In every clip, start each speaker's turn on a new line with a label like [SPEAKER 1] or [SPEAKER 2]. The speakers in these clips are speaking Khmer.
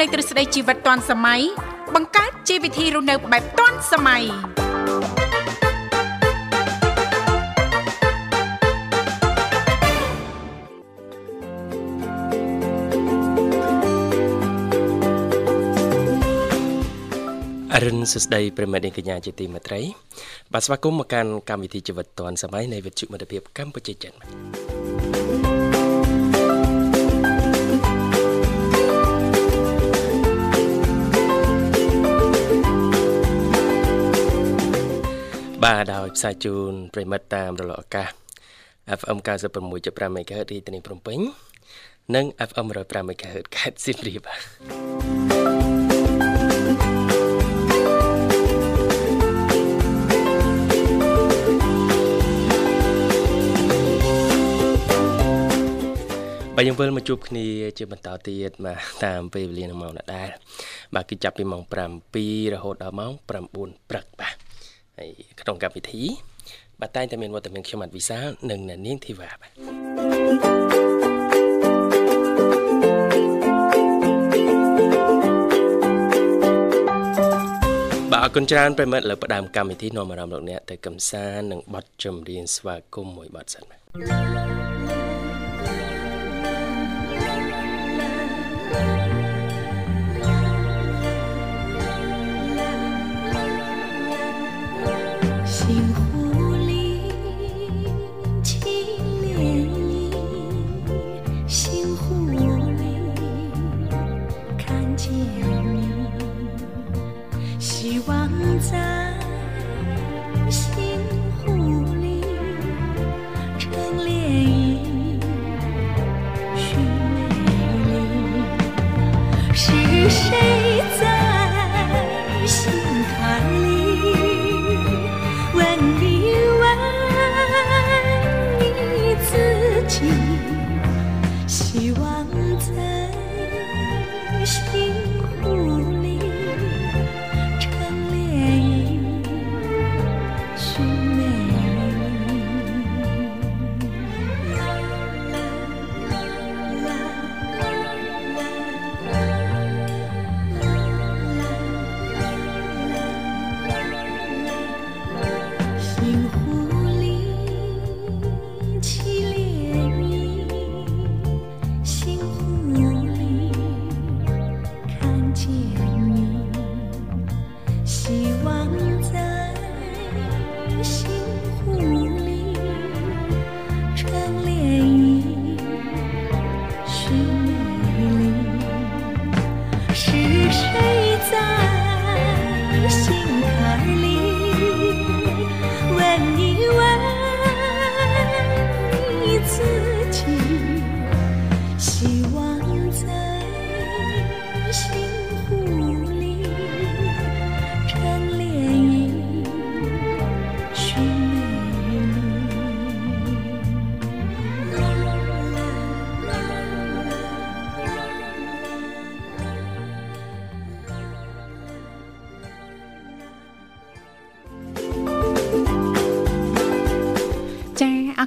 [SPEAKER 1] លែកទ្រឹស្ដីជីវិតទាន់សម័យបង្កើតជីវវិធីរស់នៅបែបទាន់សម័យ
[SPEAKER 2] អរុនសួស្តីប្រិមិត្តនាងកញ្ញាជាទីមេត្រីបាទស្វាគមន៍មកកាន់កម្មវិធីជីវិតឌွန်សម័យនៃវិទ្យុមិត្តភាពកម្ពុជាចិន បាទដោយផ្សាយជូនប្រិមិត្តតាមរលកអាកាស FM 96.5 MHz ទីតានីភ្នំពេញនិង FM 105 MHz ខេត្តសៀមរាបបាទបាទយើងវិលមកជួបគ្នាជាបន្តទៀតបាទតាមពេលវេលានៅម៉ោងដដែលបាទគឺចាប់ពីម៉ោង7រហូតដល់ម៉ោង9ព្រឹកបាទ ហើយក្នុងកម្មវិធីបាទតែងតែមានវត្តមានខ្ញុំអត់វិសាលនិងអ្នកនាងធីវ៉ាបាទបាទអរគុណច្រើនប្រិមិត្តលើផ្ដើមកម្មវិធីនាំអារម្មណ៍លោកអ្នកទៅកំសាន្តនិងបទចម្រៀងស្វាគមន៍មួយបទសិនបាទ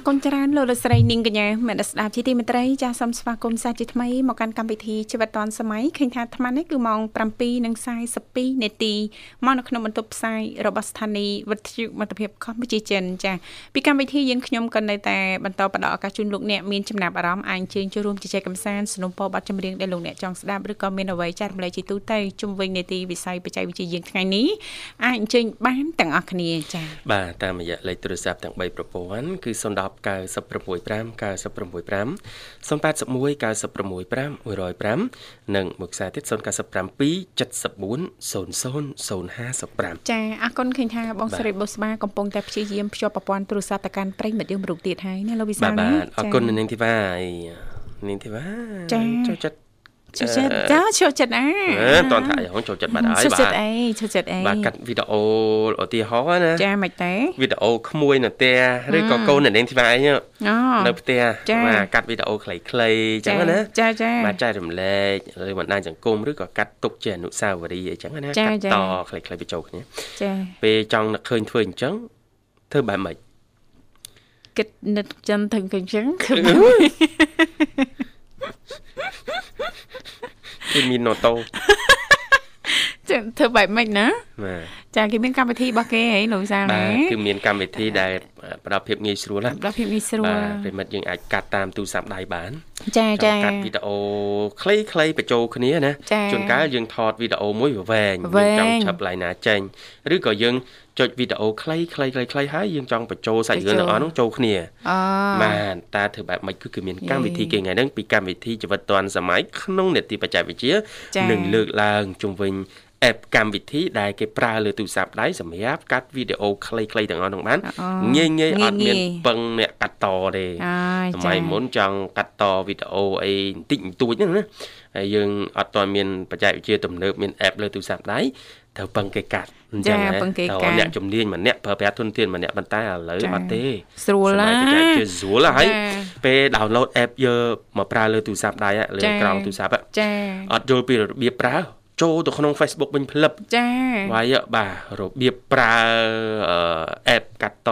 [SPEAKER 1] គុណច្រើន លោកលោកស្រីនិងកញ្ញាអ្នកស្ដាប់ជាទីមេត្រីចាសសូមស្វាគមន៍សាជាថ្មីមកកាន់កម្មវិធីជីវិតឌွန်សម័យឃើញថាអាត្មានេះគឺម៉ោង7:42នាទីមកនៅក្នុងបន្ទប់ផ្សាយរបស់ស្ថានីយ៍វិទ្យុមិត្តភាពកម្ពុជាចិនចាសពីកម្មវិធីយើងខ្ញុំក៏នៅតែបន្តផ្ដល់ឱកាសជូនលោកអ្នកមានចំណាប់អារម្មណ៍អាចជើញចូលរួមជជែកកម្សាន្តสนุំពោបတ်ចម្រៀងដែលលោកអ្នកចង់ស្ដាប់ឬក៏មានអ្វីចែករំលែកជាទូទៅជុំវិញនាទីវិស័យបច្ចេកវិទ្យាយើងថ្ងៃនេះអាចអញ្ជើញបានទាំងអស់គ្នាចាស
[SPEAKER 2] បាទតាមរយៈលេខទូរស័ព្ទទាំង3ប្រព័ន្ធគឺ010 90 965 081 965 105និងមួយខ្សែទៀត097 74 00 055
[SPEAKER 1] ចាអរគុណឃើញថាបងស្រីបុស្បាកំពុងតែព្យាយាមភ្ជាប់ប្រព័ន្ធទូរស័ព្ទទៅកាន់ប្រិមិត្តយើងរូបទៀតហើយណាលោកវិសាល
[SPEAKER 2] ណាបាទអរគុណនាងធីវ៉ានាងធីវ៉ាចូលចិត្ត
[SPEAKER 1] ចូលចិត្តចាចូលចិត្តណា
[SPEAKER 2] អឺតន់ថាយងចូលចិត្តបាត់ហើយ
[SPEAKER 1] បាទចូលចិត្តអីចូលចិត្តអី
[SPEAKER 2] បាទកាត់វីដេអូឧទាហរណ៍ណា
[SPEAKER 1] ចាមិនទេ
[SPEAKER 2] វីដេអូក្មួយនៅផ្ទះឬក៏កូននៅនាងធីវ៉ាអីនៅផ្ទះបាទកាត់វីដេអូខ្លីៗអញ្ចឹងណា
[SPEAKER 1] ចាចា
[SPEAKER 2] បាទចែករំលែកឬបណ្ដាញសង្គមឬក៏កាត់ទុកជាអនុស្សាវរីយ៍អីចឹងណាកាត់តខ្លីៗបញ្ចូលគ្នា
[SPEAKER 1] ចា
[SPEAKER 2] ពេលចង់នឹកឃើញធ្វើអញ្ចឹងធ្វើបែបម៉េច
[SPEAKER 1] គិតនឹកចឹងទៅអញ្ចឹងគឺ
[SPEAKER 2] គឺមានណូតូ
[SPEAKER 1] ធ្វើបែបម៉េចណា
[SPEAKER 3] បាទ
[SPEAKER 1] ចាគេមានកម្មវិធីរបស់គេហីលោកវិសាល
[SPEAKER 3] បា
[SPEAKER 1] ណា
[SPEAKER 3] ទគឺមានកម្មវិធីដែលផ្ដល់ភាពងាយស្រួលណា
[SPEAKER 1] ដល់ភាពងាយស្រួល
[SPEAKER 3] បាទប្រិមិត្តយើងអាចកាត់តាមទូរស័ព្ទដៃបាន
[SPEAKER 1] ចាចា
[SPEAKER 3] កាត់វីដេអូខ្លីៗបញ្ចូលគ្នាណា
[SPEAKER 1] ចា
[SPEAKER 3] ជួនកាលយើងថតវីដេអូមួយវែង
[SPEAKER 1] វែ
[SPEAKER 3] យើង
[SPEAKER 1] ង
[SPEAKER 3] ចង់ឆាប់ឡៃណាចេញឬក៏យើង ចុចវីដេអូខ្លីៗខ្លីៗហើយយើងចង់បញ្ចូលសាច់រឿងទាំងអស់នោះចូលគ្នា
[SPEAKER 1] អូ
[SPEAKER 3] បាទតើធ្វើបែបម៉េចគឺគឺមាន
[SPEAKER 1] យេ
[SPEAKER 3] កម្មវិធីគេថ្ងៃហ្នឹងពីកម្មវិធីជីវិតឌွန်សម័យក្នុងនេតិបច្ចេកវិទ្យា
[SPEAKER 1] ចា៎
[SPEAKER 3] នឹងលើកឡើងជុំវិញអេបកម្មវិធីដែលគេប្រើលើទូរស័ព្ទដៃសម្រាប់កាត់វីដេអូខ្លីៗទាំងអស់នោះបាន
[SPEAKER 1] អូ
[SPEAKER 3] ងាយងាយអត់
[SPEAKER 1] ងាយៗ
[SPEAKER 3] មានពឹងអ្នកកាត់តទេ
[SPEAKER 1] អើយ
[SPEAKER 3] សម័យមុនចង់កាត់តវីដេអូអីបន្តិចបន្តួចហ្នឹងណាហើយយើងអត់ទាន់មានបច្ចេកវិទ្យាទំនើបមានអេបលើទូរស័ព្ទដៃ ត្រូវពឹងគេកាត់អញ្ចឹង
[SPEAKER 1] ចា
[SPEAKER 3] ណា
[SPEAKER 1] ពឹងគេ
[SPEAKER 3] ត្រូវ
[SPEAKER 1] កាត់
[SPEAKER 3] អ្នកជំនាញម្នាក់ប្រើប្រាស់ទុនធានម្នាក់ប៉ុន្តែឥឡូវ
[SPEAKER 1] ចា
[SPEAKER 3] អត់ទេ
[SPEAKER 1] ស្រួល
[SPEAKER 3] សម័
[SPEAKER 1] ណា
[SPEAKER 3] យបច្ចេកវិទ្យាស្រួលហើយ
[SPEAKER 1] ចា
[SPEAKER 3] ពេល download app យកមកប្រើលើទូរស័ព្ទដៃហ่ะលើ
[SPEAKER 1] ចា
[SPEAKER 3] ក្រោមទូរស័ព្ទហ่ะ
[SPEAKER 1] ចា
[SPEAKER 3] អត់យល់ពីរបៀបប្រើចូលទៅក្នុង Facebook វិញភ្លឹប
[SPEAKER 1] ចា
[SPEAKER 3] វាយបាទរបៀបប្រើអឺ app កាត់ត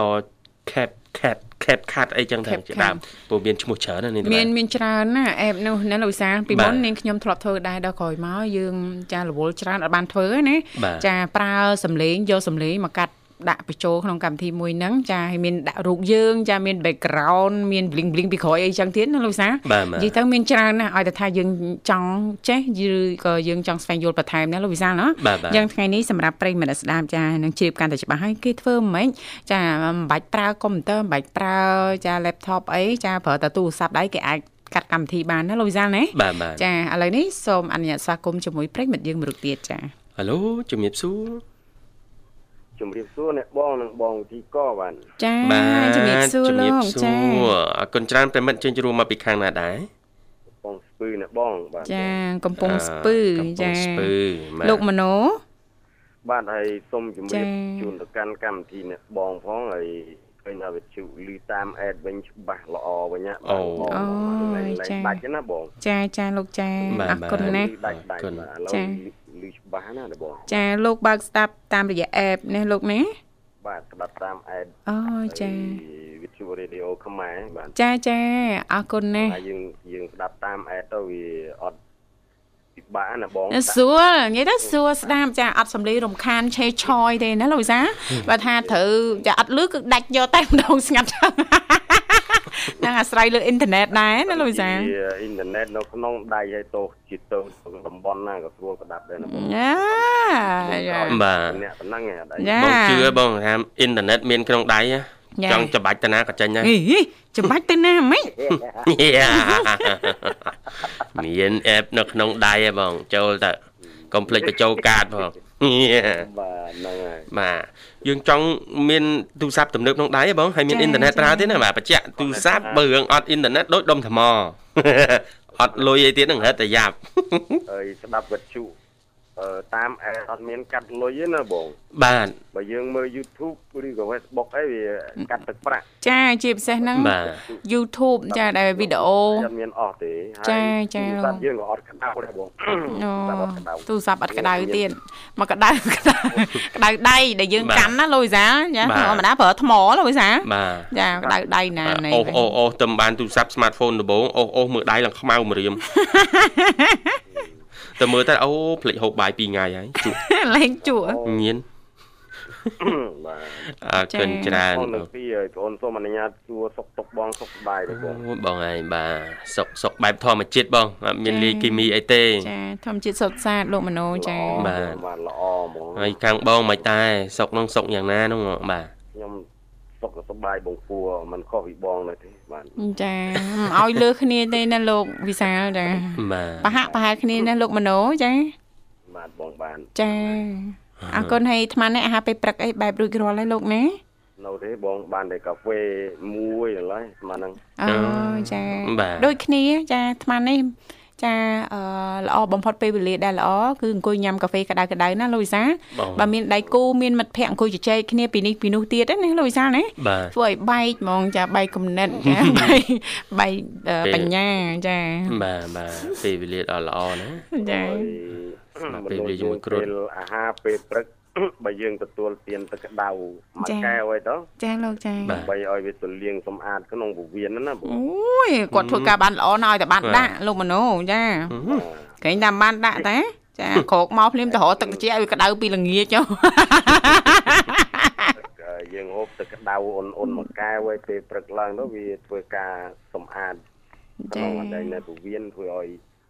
[SPEAKER 3] cap cat cap cut អីចឹងទៅ
[SPEAKER 1] Cap
[SPEAKER 3] ជាដើមព្រោះមានឈ្មោះច្រើនណាស់នេះ
[SPEAKER 1] មានមានច្រើនណាអេបនោះណាលោកវិសាលពី
[SPEAKER 3] បាទ
[SPEAKER 1] មុននាងខ្ញុំធ្លាប់ធ្វើដែរដល់ក្រោយមកយើងចារវល់ច្រើនអត់បានធ្វើណា
[SPEAKER 3] បាទ
[SPEAKER 1] ចាប្រើសំឡេងយកសំឡេងមកកាត់ ដាក់បញ្ចូលក្នុងកម្មវិធីមួយហ្នឹងចាឲ្យមានដាក់រូបយើងចាមាន background មាន bling bling ពីក្រោយអីចឹងទៀតណាលោកវិសាល
[SPEAKER 3] បាទបាទ
[SPEAKER 1] និយាយទៅមានច្រើនណាស់ឲ្យតែថាយើងចង់ចេះឬក៏យើងចង់ស្វែងយល់បន្ថែមណាលោកវិសាលណា
[SPEAKER 3] បាទបាទ
[SPEAKER 1] យ៉ាងថ្ងៃនេះសម្រាប់ប្រិយមិត្តអ្នកស្ដាប់ចានឹងជ្រាបកាន់តែច្បាស់ហើយគេធ្វើមិនម៉េចចាមិនបាច់ប្រើកុំព្យូទ័រមិនបាច់ប្រើចា laptop អីចាប្រើតែទូរស័ព្ទដៃគេអាចកាត់កម្មវិធីបានណាលោកវិសាលណា
[SPEAKER 3] បាទបាទ
[SPEAKER 1] ចាឥឡូវនេះសូមអនុញ្ញាតស្វាគមន៍ជាមួយប្រិយមិត្តយើងមួយរូបទៀតចា
[SPEAKER 3] ហៅឡូជំរាបសួរ
[SPEAKER 4] ជំរាបសួរអ្នកបងនិងបងទីកបាទ
[SPEAKER 1] ចា
[SPEAKER 3] បាទ
[SPEAKER 1] ជំរាបសួរ
[SPEAKER 3] ជំ
[SPEAKER 1] លោ
[SPEAKER 3] រាប
[SPEAKER 1] ក
[SPEAKER 3] សួ
[SPEAKER 1] ចា
[SPEAKER 3] រអរគុណច្រើនប្រិមិត្តជើញជួបមកពីខាងណាដែរ
[SPEAKER 4] បងស្ពឺអ្នកបងបាទ
[SPEAKER 1] ចាកំពុងស្ពឺ
[SPEAKER 3] កំពុង
[SPEAKER 1] ចា
[SPEAKER 3] ស្ពឺបាទ
[SPEAKER 1] លោកមโน
[SPEAKER 4] បាទហើយសូមជំរាប
[SPEAKER 1] ចា៎
[SPEAKER 4] ជូនទៅកាន់កម្មវិធីអ្នកបងផងហើយឃើញថាវិទ្យុឮតាមអេតវិញច្បាស់ល្អវិញណាបាទបង
[SPEAKER 1] អូ
[SPEAKER 4] លែង
[SPEAKER 1] យ
[SPEAKER 4] លែង
[SPEAKER 1] ចា៎
[SPEAKER 4] ដាច់ទេណាបង
[SPEAKER 1] ចាចាលោកចា
[SPEAKER 3] បាទ
[SPEAKER 1] អរគុណ
[SPEAKER 3] បាទ
[SPEAKER 1] ណាស់
[SPEAKER 4] ឮដាច់ដាច់
[SPEAKER 3] អរគុណ
[SPEAKER 4] បាទឥឡូវ
[SPEAKER 1] ចា៎
[SPEAKER 4] ឮច្បាស់ណាស់ណាបង
[SPEAKER 1] ចាលោកបើកស្ដាប់តាមរយៈ app ណាលោកណា
[SPEAKER 4] បាទស្ដាប់តាមអេត
[SPEAKER 1] អូចា
[SPEAKER 4] វិទ្យុរេឌីអូខ្មែរបាទ
[SPEAKER 1] ចាចាអរគុណណាស់
[SPEAKER 4] ហើយយើងយើងស្ដាប់តាមអេតទៅវាអត់ពិបាកណាបង
[SPEAKER 1] សួរនិយាយទៅសួរស្ដាប់ចាអត់សំលីរំខានឆេឆយទេណាលោកវិសាបើថាត្រូវចាអត់លឺគឺដាច់យកតែម្ដងស្ងាត់ចឹងហ្នឹងអាស្រ័យលើអ៊ីនធឺណិតដែរណាលោកវិសា
[SPEAKER 4] អ៊ីនធឺណិតនៅក្នុងដៃហើយតោជាទៅតំបន់ណាក៏ស្រួលស្ដាប់ដែរណាបង
[SPEAKER 1] យ៉ាយ៉ា
[SPEAKER 3] បាទ
[SPEAKER 4] អ្នកប៉ុណ្ណឹងឯងអត់អី
[SPEAKER 1] យ៉ា
[SPEAKER 3] បងជឿបងថាអ៊ីនធឺណិតមានក្នុងដៃណា
[SPEAKER 1] យ៉ា
[SPEAKER 3] ចង់ច្បាច់តាណាក៏ចេញដែរ
[SPEAKER 1] អីចាំបាច់ទៅណាម៉េច
[SPEAKER 3] មានអេបនៅក្នុងដៃហ៎បងចូលទៅកុំភ្លេចបញ្ចូលកាតផង
[SPEAKER 4] បាទហ្នឹងហើយ
[SPEAKER 3] បាទយើងចង់មានទូរស័ព្ទទំនើបក្នុងដៃហ៎បងហើយមានអ៊ីនធឺណិតប្រើទៀតណាបាទបញ្ជាក់ទូរស័ព្ទបើរឿងអត់អ៊ីនធឺណិតដូចដុំថ្មអត់លុយអីទៀតហ្នឹងរត់តែយ៉ាប់
[SPEAKER 4] ហើយស្ដាប់វិទ្យុអឺ តាមអេអត់មានកាត់លុយទេណាបង
[SPEAKER 3] បាទ
[SPEAKER 4] បើយើងមើល YouTube ឬក៏ Facebook អីវាកាត់ទឹកប្រាក់
[SPEAKER 1] ចាជាពិសេសហ្នឹង
[SPEAKER 3] បាទ
[SPEAKER 1] YouTube ចាដែលវីដេអូ
[SPEAKER 4] អត់មានអស់ទេ
[SPEAKER 1] ចាចា
[SPEAKER 4] ទូរស័ព្ទយើងក៏អត់ក្តៅដែរបង
[SPEAKER 1] អូ
[SPEAKER 4] ទូរស័ព្ទអត់ក្តៅ
[SPEAKER 1] ទូរស័ព្ទអត់ក្តៅទៀតមកក្តៅក្តៅក្តៅដៃដែលយើង
[SPEAKER 3] បាទ
[SPEAKER 1] កាន់ណាលោកវិសាចា
[SPEAKER 3] បាទ
[SPEAKER 1] ធម្មតាប្រើថ្មលោកវិសា
[SPEAKER 3] បាទ
[SPEAKER 1] ចាក្តៅដៃណាណែ
[SPEAKER 3] អូសអូសអូសទៅបានទូរស័ព្ទ smartphone ដំបូងអូសអូសមើលដៃឡើងខ្មៅម្រាម តែមើលតែអូផ្លេចហូបបាយ2ថ្ងៃហើយជក់
[SPEAKER 1] លែងជក់
[SPEAKER 3] ញៀន
[SPEAKER 4] បាទ
[SPEAKER 3] អើកិនច្រើន
[SPEAKER 4] បងពីបងសូមអនុញ្ញាតជួសុកទុកបងសុកបាយបង
[SPEAKER 3] បងឯងបាទសុកសុកបែបធម្មជាតិបងអត់មានលាយគីមីអីទេ
[SPEAKER 1] ចាធម្មជាតិសុទ្ធសាធលោកមនោចា
[SPEAKER 3] បាទ
[SPEAKER 4] បាទល្អហ្មង
[SPEAKER 3] ហើយខាងបងមិនតែសុកនឹងសុកយ៉ាងណានោះបាទ
[SPEAKER 4] ខ្ញុំសុកសុបាយបងពួរមិនខុសពីបងនៅទេ បាទ
[SPEAKER 1] ចាមិនឲ្យលើគ្នាទេណាលោកវិសាលចា
[SPEAKER 3] បាទ
[SPEAKER 1] ប្រហាក់ប្រហែលគ្នាណាលោកមโนចា
[SPEAKER 4] បាទបងបាន
[SPEAKER 1] ចាអរគុណហើយអាត្មានេះអាហារពេលព្រឹកអីបែបរួចរាល់ហើយលោកណា
[SPEAKER 4] នៅទេបងបានតែកាហ្វេមួយឥឡូវស្មានហ្នឹង
[SPEAKER 1] អូចា
[SPEAKER 3] បាទ
[SPEAKER 1] ដូចគ្នាចាអាត្មានេះ ចាអឺល្អបំផុតពេលវេលាដែលល្អគឺអង្គុយញ៉ាំកាហ្វេក្តៅក្តៅណាលោកវិសាល
[SPEAKER 3] បង
[SPEAKER 1] បើមានដៃគូមានមិត្តភ័ក្តិអង្គុយជជែកគ្នាពីនេះពីនោះទៀតណាលោកវិសាលណា
[SPEAKER 3] បាទ
[SPEAKER 1] ធ្វើឲ្យបែកហ្មងចាបែកគំនិតចាបែកបែកអឺ
[SPEAKER 3] ពេល
[SPEAKER 1] បញ្ញាចា
[SPEAKER 3] បាទបាទពេលវេលាដ៏ល្អណា
[SPEAKER 1] ចា
[SPEAKER 3] ស្មារតីវាជាមួយគ្រុឌ
[SPEAKER 4] ពេលអាហារពេលព្រឹក បើយើងទទួលទានទឹកក្តៅមួយកែវអីទៅ
[SPEAKER 1] ចាលោកចា
[SPEAKER 3] បាទ
[SPEAKER 4] ដើម្បីឲ្យវាទលៀងសម្អាតក្នុងពោះវៀនហ្នឹងណាបង
[SPEAKER 1] អូយគាត់ធ្វើការបានល្អណាស់ឲ្យតែបានដាក់លោកមនោចា
[SPEAKER 4] បាទ
[SPEAKER 1] ក្រែងតាមបានដាក់តាចាក្រោកមកភ្លាមទៅរកទឹកត្រជាក់ឲ្យក្តៅពីល្ងាចចុះ
[SPEAKER 4] យើងហូបទឹកក្តៅអ៊ុនអ៊ុនមួយកែវឲ្យពេលព្រឹកឡើងទៅវាធ្វើការសម្អាតក្នុងអដែងនៅពោះវៀនធ្វើឲ្យ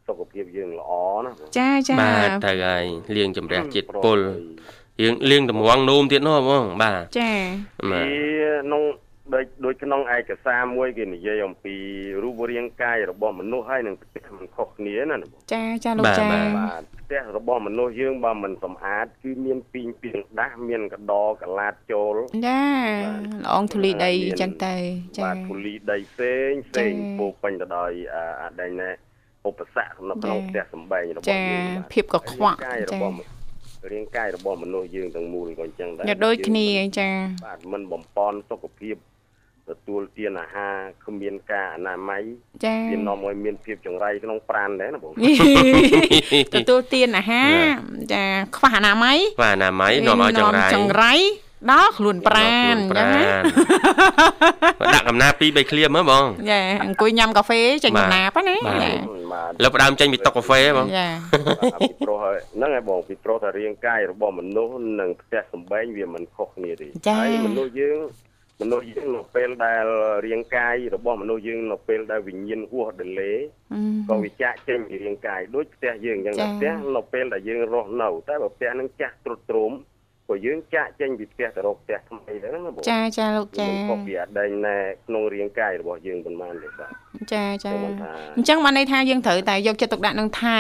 [SPEAKER 4] សុខភាពយើងល្អណាបង
[SPEAKER 1] ចាចា
[SPEAKER 3] បាទត្រូវហើយលាងជំរះជាតិពុល យើងលាងតម្រងនោមទៀតនោះបងបាទ
[SPEAKER 1] ចា
[SPEAKER 3] បាទ
[SPEAKER 4] វាក្នុងដូចដូចក្នុងឯកសារមួយគេនិយាយអំពីរូបរាងកាយរបស់មនុស្សហើយនឹងផ្ទះមិនខុសគ្នាណាណាបង
[SPEAKER 1] ចាចាលោកចា
[SPEAKER 4] បាទផ្ទះរបស់មនុស្សយើងបើមិនសម្អាតគឺមានពីងពីងដាស់មានកដកលាតចូល
[SPEAKER 1] ចាល្អងធូលីដីអញ្ចឹងទៅចា
[SPEAKER 4] បាទពូលីដីផ្សេងផ្សេង
[SPEAKER 1] ចា៎
[SPEAKER 4] ពោពេញទៅដោយអាអាដែងណែឧបសគ្គនៅក្នុង
[SPEAKER 1] ចា៎
[SPEAKER 4] ផ្ទះសម្បែងរបស់
[SPEAKER 1] ចា
[SPEAKER 4] យើងបាទ
[SPEAKER 1] ភាពកខ្វក់
[SPEAKER 4] រាងកាយ
[SPEAKER 1] ចា
[SPEAKER 4] របស់ រាងកាយរបស់មនុស្សយើងទាំងមូលក៏អញ្ចឹងដែរ
[SPEAKER 1] យកដូចគ្នាចា
[SPEAKER 4] បាទមិនបំពន់សុខភាពទទួលទានអាហារគ្មានការអនាម័យ
[SPEAKER 1] ចា
[SPEAKER 4] វានាំឲ្យមានភាពចង្រៃក្នុងប្រាណដែរណាបង
[SPEAKER 1] ទទួលទានអាហារចាខ្វះអនាម័យ
[SPEAKER 3] បាទអនាម័យនាំឲ្យចង្រៃ
[SPEAKER 1] ចង្រៃ ដល់ខ្លួនប្រាណអញ្ចឹងណា
[SPEAKER 3] បាទដាក់កំណាពី3ឃ្លាមហ៎បង
[SPEAKER 1] ចាអង្គុយញ៉ាំកាហ្វេចេញកំណាប់ណា
[SPEAKER 3] បាទ
[SPEAKER 1] ចា
[SPEAKER 4] បាទ
[SPEAKER 3] លើផ្ដើមចេញពីតុកកាហ្វេបង
[SPEAKER 1] ចា
[SPEAKER 4] បាទពីព្រោះហើយហ្នឹងហើយបងពីព្រោះថារាងកាយរបស់មនុស្សនិងផ្ទះសម្បែងវាមិនខុសគ្នាទេ
[SPEAKER 1] ចា
[SPEAKER 4] ហើយមនុស្សយើងមនុស្សយើងនៅពេលដែលរាងកាយរបស់មនុស្សយើងនៅពេលដែលវិញ្ញាណហួសដលេក៏វាចាក់ចេញពីរាងកាយដូចផ្ទះយើងអញ្ចឹង
[SPEAKER 1] ចា
[SPEAKER 4] តែផ្ទះនៅពេលដែលយើងរស់នៅតែបើផ្ទះហ្នឹងចាស់ទ្រុឌទ្រោម ក៏យើងចាក់ចេញពីផ្ទះទៅរកផ្ទះថ្មីដែរណាបង
[SPEAKER 1] ចាចាលោកចា
[SPEAKER 4] មិនខុសពីអដែងណែក្នុងរាងកាយរបស់យើងប៉ុន្មានទេបាទ
[SPEAKER 1] ចាចា
[SPEAKER 4] ខ្ញុំថា
[SPEAKER 1] អញ្ចឹងបានន័យថាយើងត្រូវតែយកចិត្តទុកដាក់នឹងថែ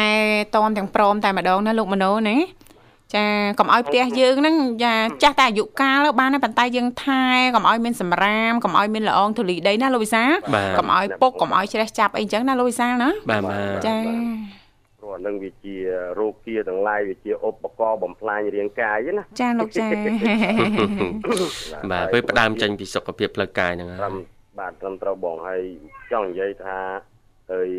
[SPEAKER 1] តនទាំងព្រមតែម្ដងណាលោកមនោណាចាកុំឲ្យផ្ទះយើងហ្នឹងចាចាស់តែអាយុកាលបានដែរប៉ុន្តែយើងថែកុំឲ្យមានសម្រាមកុំឲ្យមានល្អងធូលីដីណាលោកវិសាល
[SPEAKER 3] បាទ
[SPEAKER 1] កុំឲ្យពុកកុំឲ្យច្រេះចាប់អីអញ្ចឹងណាលោកវិសាលណា
[SPEAKER 3] បាទបាទ
[SPEAKER 1] ចា
[SPEAKER 4] ព្រោះអានឹងវាជារោគាទាំងឡាយវាជាឧបករណ៍បំផ្លាញរាងកាយណា
[SPEAKER 1] ចាលោកចា
[SPEAKER 3] បាទពេលផ្ដើមចេញពីសុខភាពផ្លូវកាយហ្នឹងហើ
[SPEAKER 4] ត្រឹម
[SPEAKER 3] យ
[SPEAKER 4] បាទត្រឹមត្រូវបងហើយចង់និយាយថាហើយ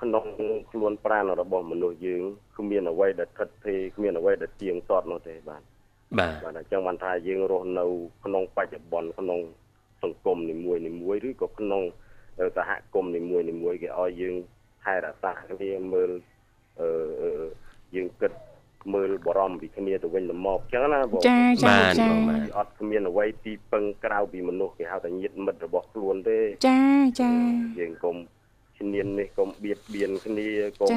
[SPEAKER 4] ក្នុងខ្លួនប្រាណរបស់មនុស្សយើងគ្មានអ្វីដែលថិតថេរគ្មានអ្វីដែលទៀងទាត់នោះទេបាទ
[SPEAKER 3] បាទ
[SPEAKER 4] បាទអញ្ចឹងបានថាយើងរស់នៅ ក្នុងបច្ចុប្បន្នក្នុងសង្គមនីមួយនីមួយឬក៏ក្នុងសហគមន៍នីមួយនីមួយគេឲ្យយើងថែរក្សាគ្នាមើលអឺអឺ យើងគិតមើលបារម្ភពីគ្នាទៅវិញទៅមកអញ្ចឹងណាបង
[SPEAKER 1] ចាចា
[SPEAKER 3] បាទ
[SPEAKER 1] ចា
[SPEAKER 3] បងបាទ
[SPEAKER 4] អត់គ្មានអ្វីទីពឹងក្រៅពីមនុស្សគេហៅថាញាតិមិត្តរបស់ខ្លួនទេ
[SPEAKER 1] ចាចា
[SPEAKER 4] យើងកុំឈ្នាននេះកុំបៀតបៀនគ្នាកុំ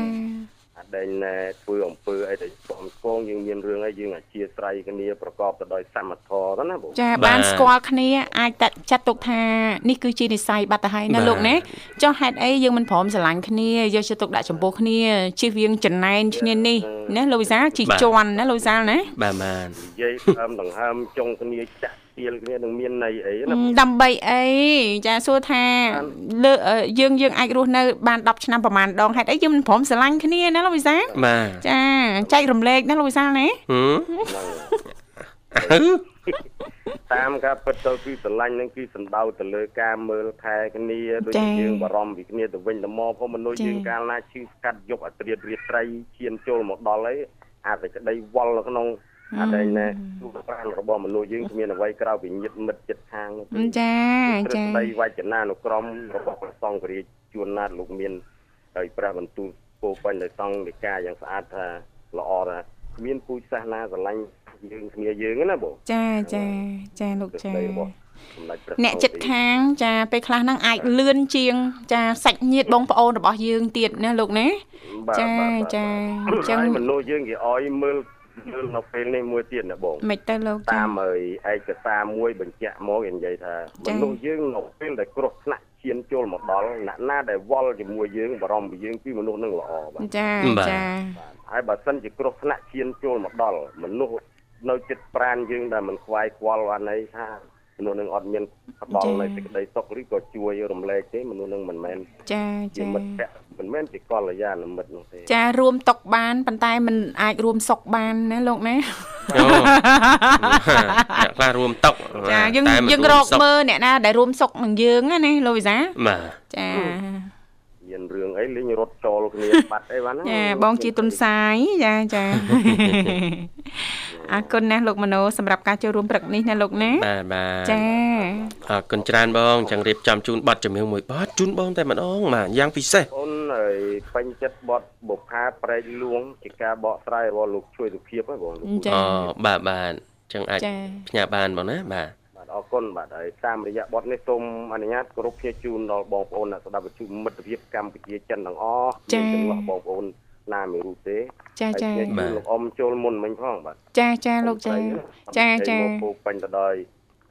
[SPEAKER 1] ចា
[SPEAKER 4] អដែងណែធ្វើអំពើអីដែលស្គមស្គងយើងមានរឿងអីយើងអធិស្ឋានគ្នាប្រកបទៅដោយសមធម៌ទៅណាបង
[SPEAKER 1] ចា
[SPEAKER 3] បាទ
[SPEAKER 1] បានស្គាល់គ្នាអាចតាត់ចាត់ទុកថានេះគឺជានិស័យបាត់ទៅហើយណា
[SPEAKER 3] បាទ
[SPEAKER 1] លោកណាចុះហេតុអីយើងមិនព្រមស្រឡាញ់គ្នាយកចិត្តទុកដាក់ចំពោះគ្នាជិះវៀងចំណែនឈ្នាននេះណាលោកវិសាលជិះជន់ណាលោកវិសាលណា
[SPEAKER 3] បាទបាទ
[SPEAKER 4] និយាយដើមដង្ហើមចុងគ្នាចា ក់ទៀលគ្នានឹងមានន័យអីណា
[SPEAKER 1] ដើម្បីអីចាសួរថាលើអឺយើងយើងអាចរស់នៅបាន10ឆ្នាំប្រហែលដងហេតុអីយើងមិនព្រមស្រឡាញ់គ្នាណាលោកវិសាល
[SPEAKER 3] បាទ
[SPEAKER 1] ចាចែករំលែកណាលោកវិសាលណា
[SPEAKER 3] ហឹម
[SPEAKER 4] ហ្នឹងតាមការពិតទៅគឺស្រឡាញ់នឹងគឺសំដៅទៅលើការមើលថែគ្នាដូចជាយើងបារម្ភពីគ្នាទៅវិញទៅមកព្រោះមនុស្សយើងកាលណាឈឺស្កាត់យកអត្រារាត្រីឈានចូលមកដល់អីអាចតែក្តីវល់នៅក្នុង អដែងណែទូប្រាណរបស់មនុស្សយើងគ្មានអ្វីក្រៅពីញាតិមិត្តចិត្តខាងនោះទេ
[SPEAKER 1] ចា
[SPEAKER 4] ព្រឹ
[SPEAKER 1] ចា
[SPEAKER 4] កដីវចនានុក្រមរបស់ព្រះសង្ឃរាជជួនណាតលោកមានហើយព្រះបន្ទូលពោពេញដោយសង្ឃនិកាយយ៉ាងស្អាតថាល្អថាគ្មានពូជសាសនាស្រឡាញ់យើងគ្នាយើងណាបង
[SPEAKER 1] ចាចាចាលោក
[SPEAKER 4] ទឹក
[SPEAKER 1] ចា
[SPEAKER 4] ដីរបស់សម្ដេចព្រះ
[SPEAKER 1] អ្នកចិត្តខាងចាពេលខ្លះហ្នឹងអាចលឿនជាង ចាសាច់ញាតិបងប្អូនរបស់យើងទៀតណាលោកណា
[SPEAKER 4] បាទ
[SPEAKER 1] ចា
[SPEAKER 4] បាទបាទ
[SPEAKER 1] ចាអ
[SPEAKER 4] អ
[SPEAKER 1] ញ្ញ្ចឹ
[SPEAKER 4] ចឹ
[SPEAKER 1] ង
[SPEAKER 4] ងមនុស្សយើងគេឲ្យមើល មើលនៅពេលនេះមួយទៀតណាបង
[SPEAKER 1] មិនទៅលោកចា
[SPEAKER 4] តាមហើយឯកសារមួយបញ្ជាក់មកគេនិយាយថា
[SPEAKER 1] ចា៎
[SPEAKER 4] មនុស្សយើងនៅពេលដែលគ្រោះថ្នាក់ឈានចូលមកដល់អ្នកណាដែលវល់ជាមួយយើងបារម្ភពីយើងគឺមនុស្សនឹងល្អបាទ
[SPEAKER 1] ចាចា
[SPEAKER 4] បាទហើយបើសិនជាគ្រោះថ្នាក់ឈានចូលមកដល់មនុស្សនៅចិត្តប្រានយើងដែលមិនខ្វាយខ្វល់អានេះថា មនុស្សនឹងអត់មានផ្ដល់នៅសេចក្តីសុខឬក៏ជួយរំលែកទេមនុស្សនឹងមិនមែន
[SPEAKER 1] ចា
[SPEAKER 4] ជា
[SPEAKER 1] ចា
[SPEAKER 4] មិត្តភក្តិមិនមែនជាកល្យាណមិត្តនោះទេ
[SPEAKER 1] ចារួមតុកបានប៉ុន្តែมันអាចរួមសុកបានណាលោកណា
[SPEAKER 3] អូអ្នកខ្លះរួមតុក
[SPEAKER 1] ចាយើង
[SPEAKER 3] តែមិន
[SPEAKER 1] យើងរ
[SPEAKER 3] រួម
[SPEAKER 1] ក
[SPEAKER 3] សុខ
[SPEAKER 1] មើលអ្នកណាដែលរួមសុកនឹងយើងណាណាលោកវិសា
[SPEAKER 3] បាទ
[SPEAKER 1] ចា
[SPEAKER 4] មានរឿងអីលេងរត់ចូលគ្នាបាត់អីបានណា
[SPEAKER 1] ចាបងជាទុនសាយចាចាអរគុណណាស់លោកមនោសម្រាប់ការចូលរួមព្រឹកនេះណាលោកណា
[SPEAKER 3] បាទបាទ
[SPEAKER 1] ចា
[SPEAKER 3] អរគុណច្រើនបងចឹងរៀបចំជូនប័ណ្ណចម្រៀងមួយប័ណ្ណជូនបងតែម្ដងបាទយ៉ាងពិសេស
[SPEAKER 4] អូនអឺហើយពេញចិត្តបត់បុផាប្រែកលួងជាការបកស្រាយរបស់លោកជួយសុភាពហ្នឹងបងលោក
[SPEAKER 1] ចា៎
[SPEAKER 3] អូបាទបាទចឹងអាច
[SPEAKER 1] ចា៎
[SPEAKER 3] ផ្ញើបានបងណាបាទ
[SPEAKER 4] បាទអរគុណបាទហើយតាមរយៈបទនេះសូមអនុញ្ញាតគោរពភ្ជាជូនដល់បងប្អូនអ្នកស្ដាប់វិទ្យុមិត្តភាពកម្ពុជាចិនទាំងអស់
[SPEAKER 1] ចា៎
[SPEAKER 4] មានទាំងបងប្អូនណាមិនรู้ទេ
[SPEAKER 1] ចាចា
[SPEAKER 4] ហើយភ្ជាជូនលោកអ៊ំចូលមុនមិញផងបាទ
[SPEAKER 1] ចាចាលោកចាចាចា
[SPEAKER 4] មកពូពេញទៅដោយ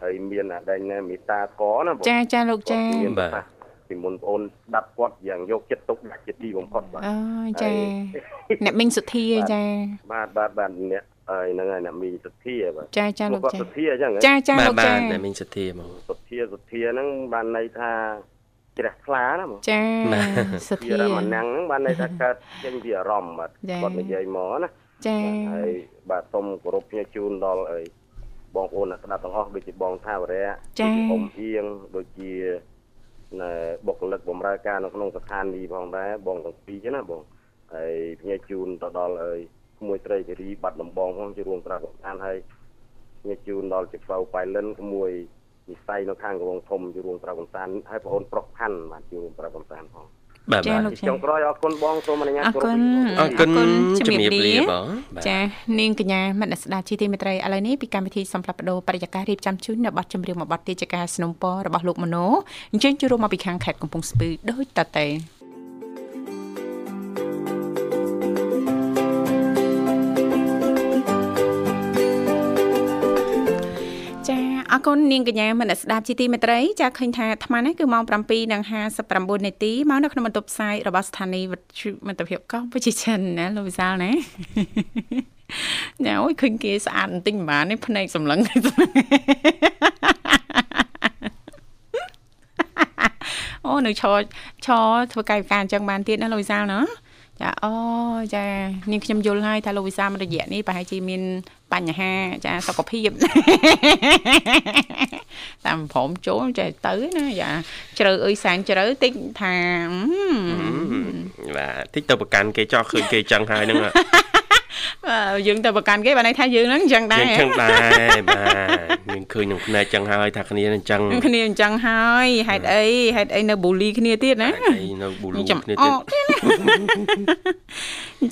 [SPEAKER 4] ហើយមានអាដែងណែមេត្តាកណាបង
[SPEAKER 1] ចាចាលោកចា
[SPEAKER 4] គាត់មាន
[SPEAKER 3] បាទ
[SPEAKER 4] ប្រសាសន៍ពីមុនបងអូនស្ដាប់គាត់យ៉ាងយកចិត្តទុកដាក់ជាទីបំផុតបាទ
[SPEAKER 1] អូចា
[SPEAKER 4] ហើយ
[SPEAKER 1] អ្នកមីងសុធាចា
[SPEAKER 4] បាទបាទបាទអ្នក ហើយហ្នឹងហើយអ្នកមីងសុធាបាទ
[SPEAKER 1] ចាចាលោក
[SPEAKER 4] គាត់
[SPEAKER 1] ចា
[SPEAKER 4] សុធាអញ្ចឹងហ៎
[SPEAKER 1] ចាចា
[SPEAKER 3] បាទ
[SPEAKER 1] លោក
[SPEAKER 3] បា
[SPEAKER 1] ចា
[SPEAKER 3] ទតែមានសទ្ធាហ្មង
[SPEAKER 4] សុធាសុធាហ្នឹងបានន័យថាជ្រះថ្លាណាបង
[SPEAKER 1] ចាសុ
[SPEAKER 4] ជា
[SPEAKER 1] ធា
[SPEAKER 4] រមណាំងហ្នឹងបានន័យថាកើតចេញពីអារម្មណ៍បាទ
[SPEAKER 1] ចា
[SPEAKER 4] គាត់និយាយមកណា
[SPEAKER 1] ចា
[SPEAKER 4] បាទហើយបាទសូមគោរពភ្ញាជូនដល់អីបងប្អូនអ្នកស្ដាប់ទាំងអស់ដូចជាបងថាវរៈ
[SPEAKER 1] ចា
[SPEAKER 4] ដូចជាអ៊ំអៀងដូចជាណែបុគ្គលិកបម្រើការនៅក្នុងស្ថានីយ៍ផងដែរបងទាំងពីរណាបងហើយភ្ញាជូនទៅដល់អី ក្មួយត្រីធារីបាត់ដំបងផងជារួមប្រាប់បងអានហើយភ្ញាជូនដល់ជាផ្លូវប៉ៃលិនក្មួយនិស័យនៅខាងកំពង់ធំជារួមប្រាប់កំសាន្តហើយបងអូនប្រុសផាន់បាទជារួមប្រាប់កំសាន្តផង
[SPEAKER 3] បាទ
[SPEAKER 1] ចា
[SPEAKER 3] បាទ
[SPEAKER 1] លោក
[SPEAKER 4] ចុងក្រោយអរគុណបងសូមអនុញ្ញាត
[SPEAKER 1] អរគុណ
[SPEAKER 3] អរគុណ
[SPEAKER 1] អរគុណ
[SPEAKER 3] ជំ
[SPEAKER 1] ជំរា
[SPEAKER 3] រា
[SPEAKER 1] ប
[SPEAKER 3] ប
[SPEAKER 1] លា
[SPEAKER 3] លាបងបាទ
[SPEAKER 1] ចានាងកញ្ញាមនស្សដាជីទីមេត្រីឥឡូវនេះពីកម្មវិធីសំផ្លាប់បដោបរិយាកាសរៀបចំជូននៅប័ណ្ណចម្រៀងមួយប័ណ្ណទីជាការสนុំពររបស់លោកមនោអញ្ជើញជួបរួមមកពីខាងខេត្តកំពង់ស្ពឺដូចតទៅ គុណនាងកញ្ញាមនស្សដាជីទីមេត្រីចាឃើញថាអាត្មានេះគឺម៉ោង7:59នាទីមកនៅក្នុងបន្ទប់ផ្សាយរបស់ស្ថានីយ៍វិទ្យុមិត្តភាពកម្ពុជាចិនណាលោកវិសាលណាញ៉ាអូយឃើញគេស្អាតបន្តិចមិនបាននេះភ្នែកសម្លឹងអូនៅឈរឈរធ្វើកាយវិការអញ្ចឹងបានទៀតណាលោកវិសាលណា ចាអូចានាងខ្ញុំយល់ហើយថាលោកវិសាលមួយរយៈនេះប្រហែលជាមានបញ្ហាចាសុខភាពតាមព្រមចូលចេះទៅណាចាជ្រៅអើយសែនជ្រៅតិចថាអឺ
[SPEAKER 3] បាទតិចទៅប្រកាន់គេចោះឃើញគេចឹងហើយហ្នឹង
[SPEAKER 1] អឺ យើងទៅប្រកាន់គេបានន័យថាយើងហ្នឹងអញ្ចឹងដែរ
[SPEAKER 3] យើងចឹងដែរបាទយើងឃើញនឹងភ្នែកចឹងហើយថាគ្នានឹងចឹង
[SPEAKER 1] គ្នាអញ្ចឹងហើយហេតុអីហេតុអីនៅបូលីគ្នាទៀតណា
[SPEAKER 3] ហើយនៅប៊ូលូ
[SPEAKER 1] ចាំ
[SPEAKER 3] គ្នា
[SPEAKER 1] អ
[SPEAKER 3] ទៀត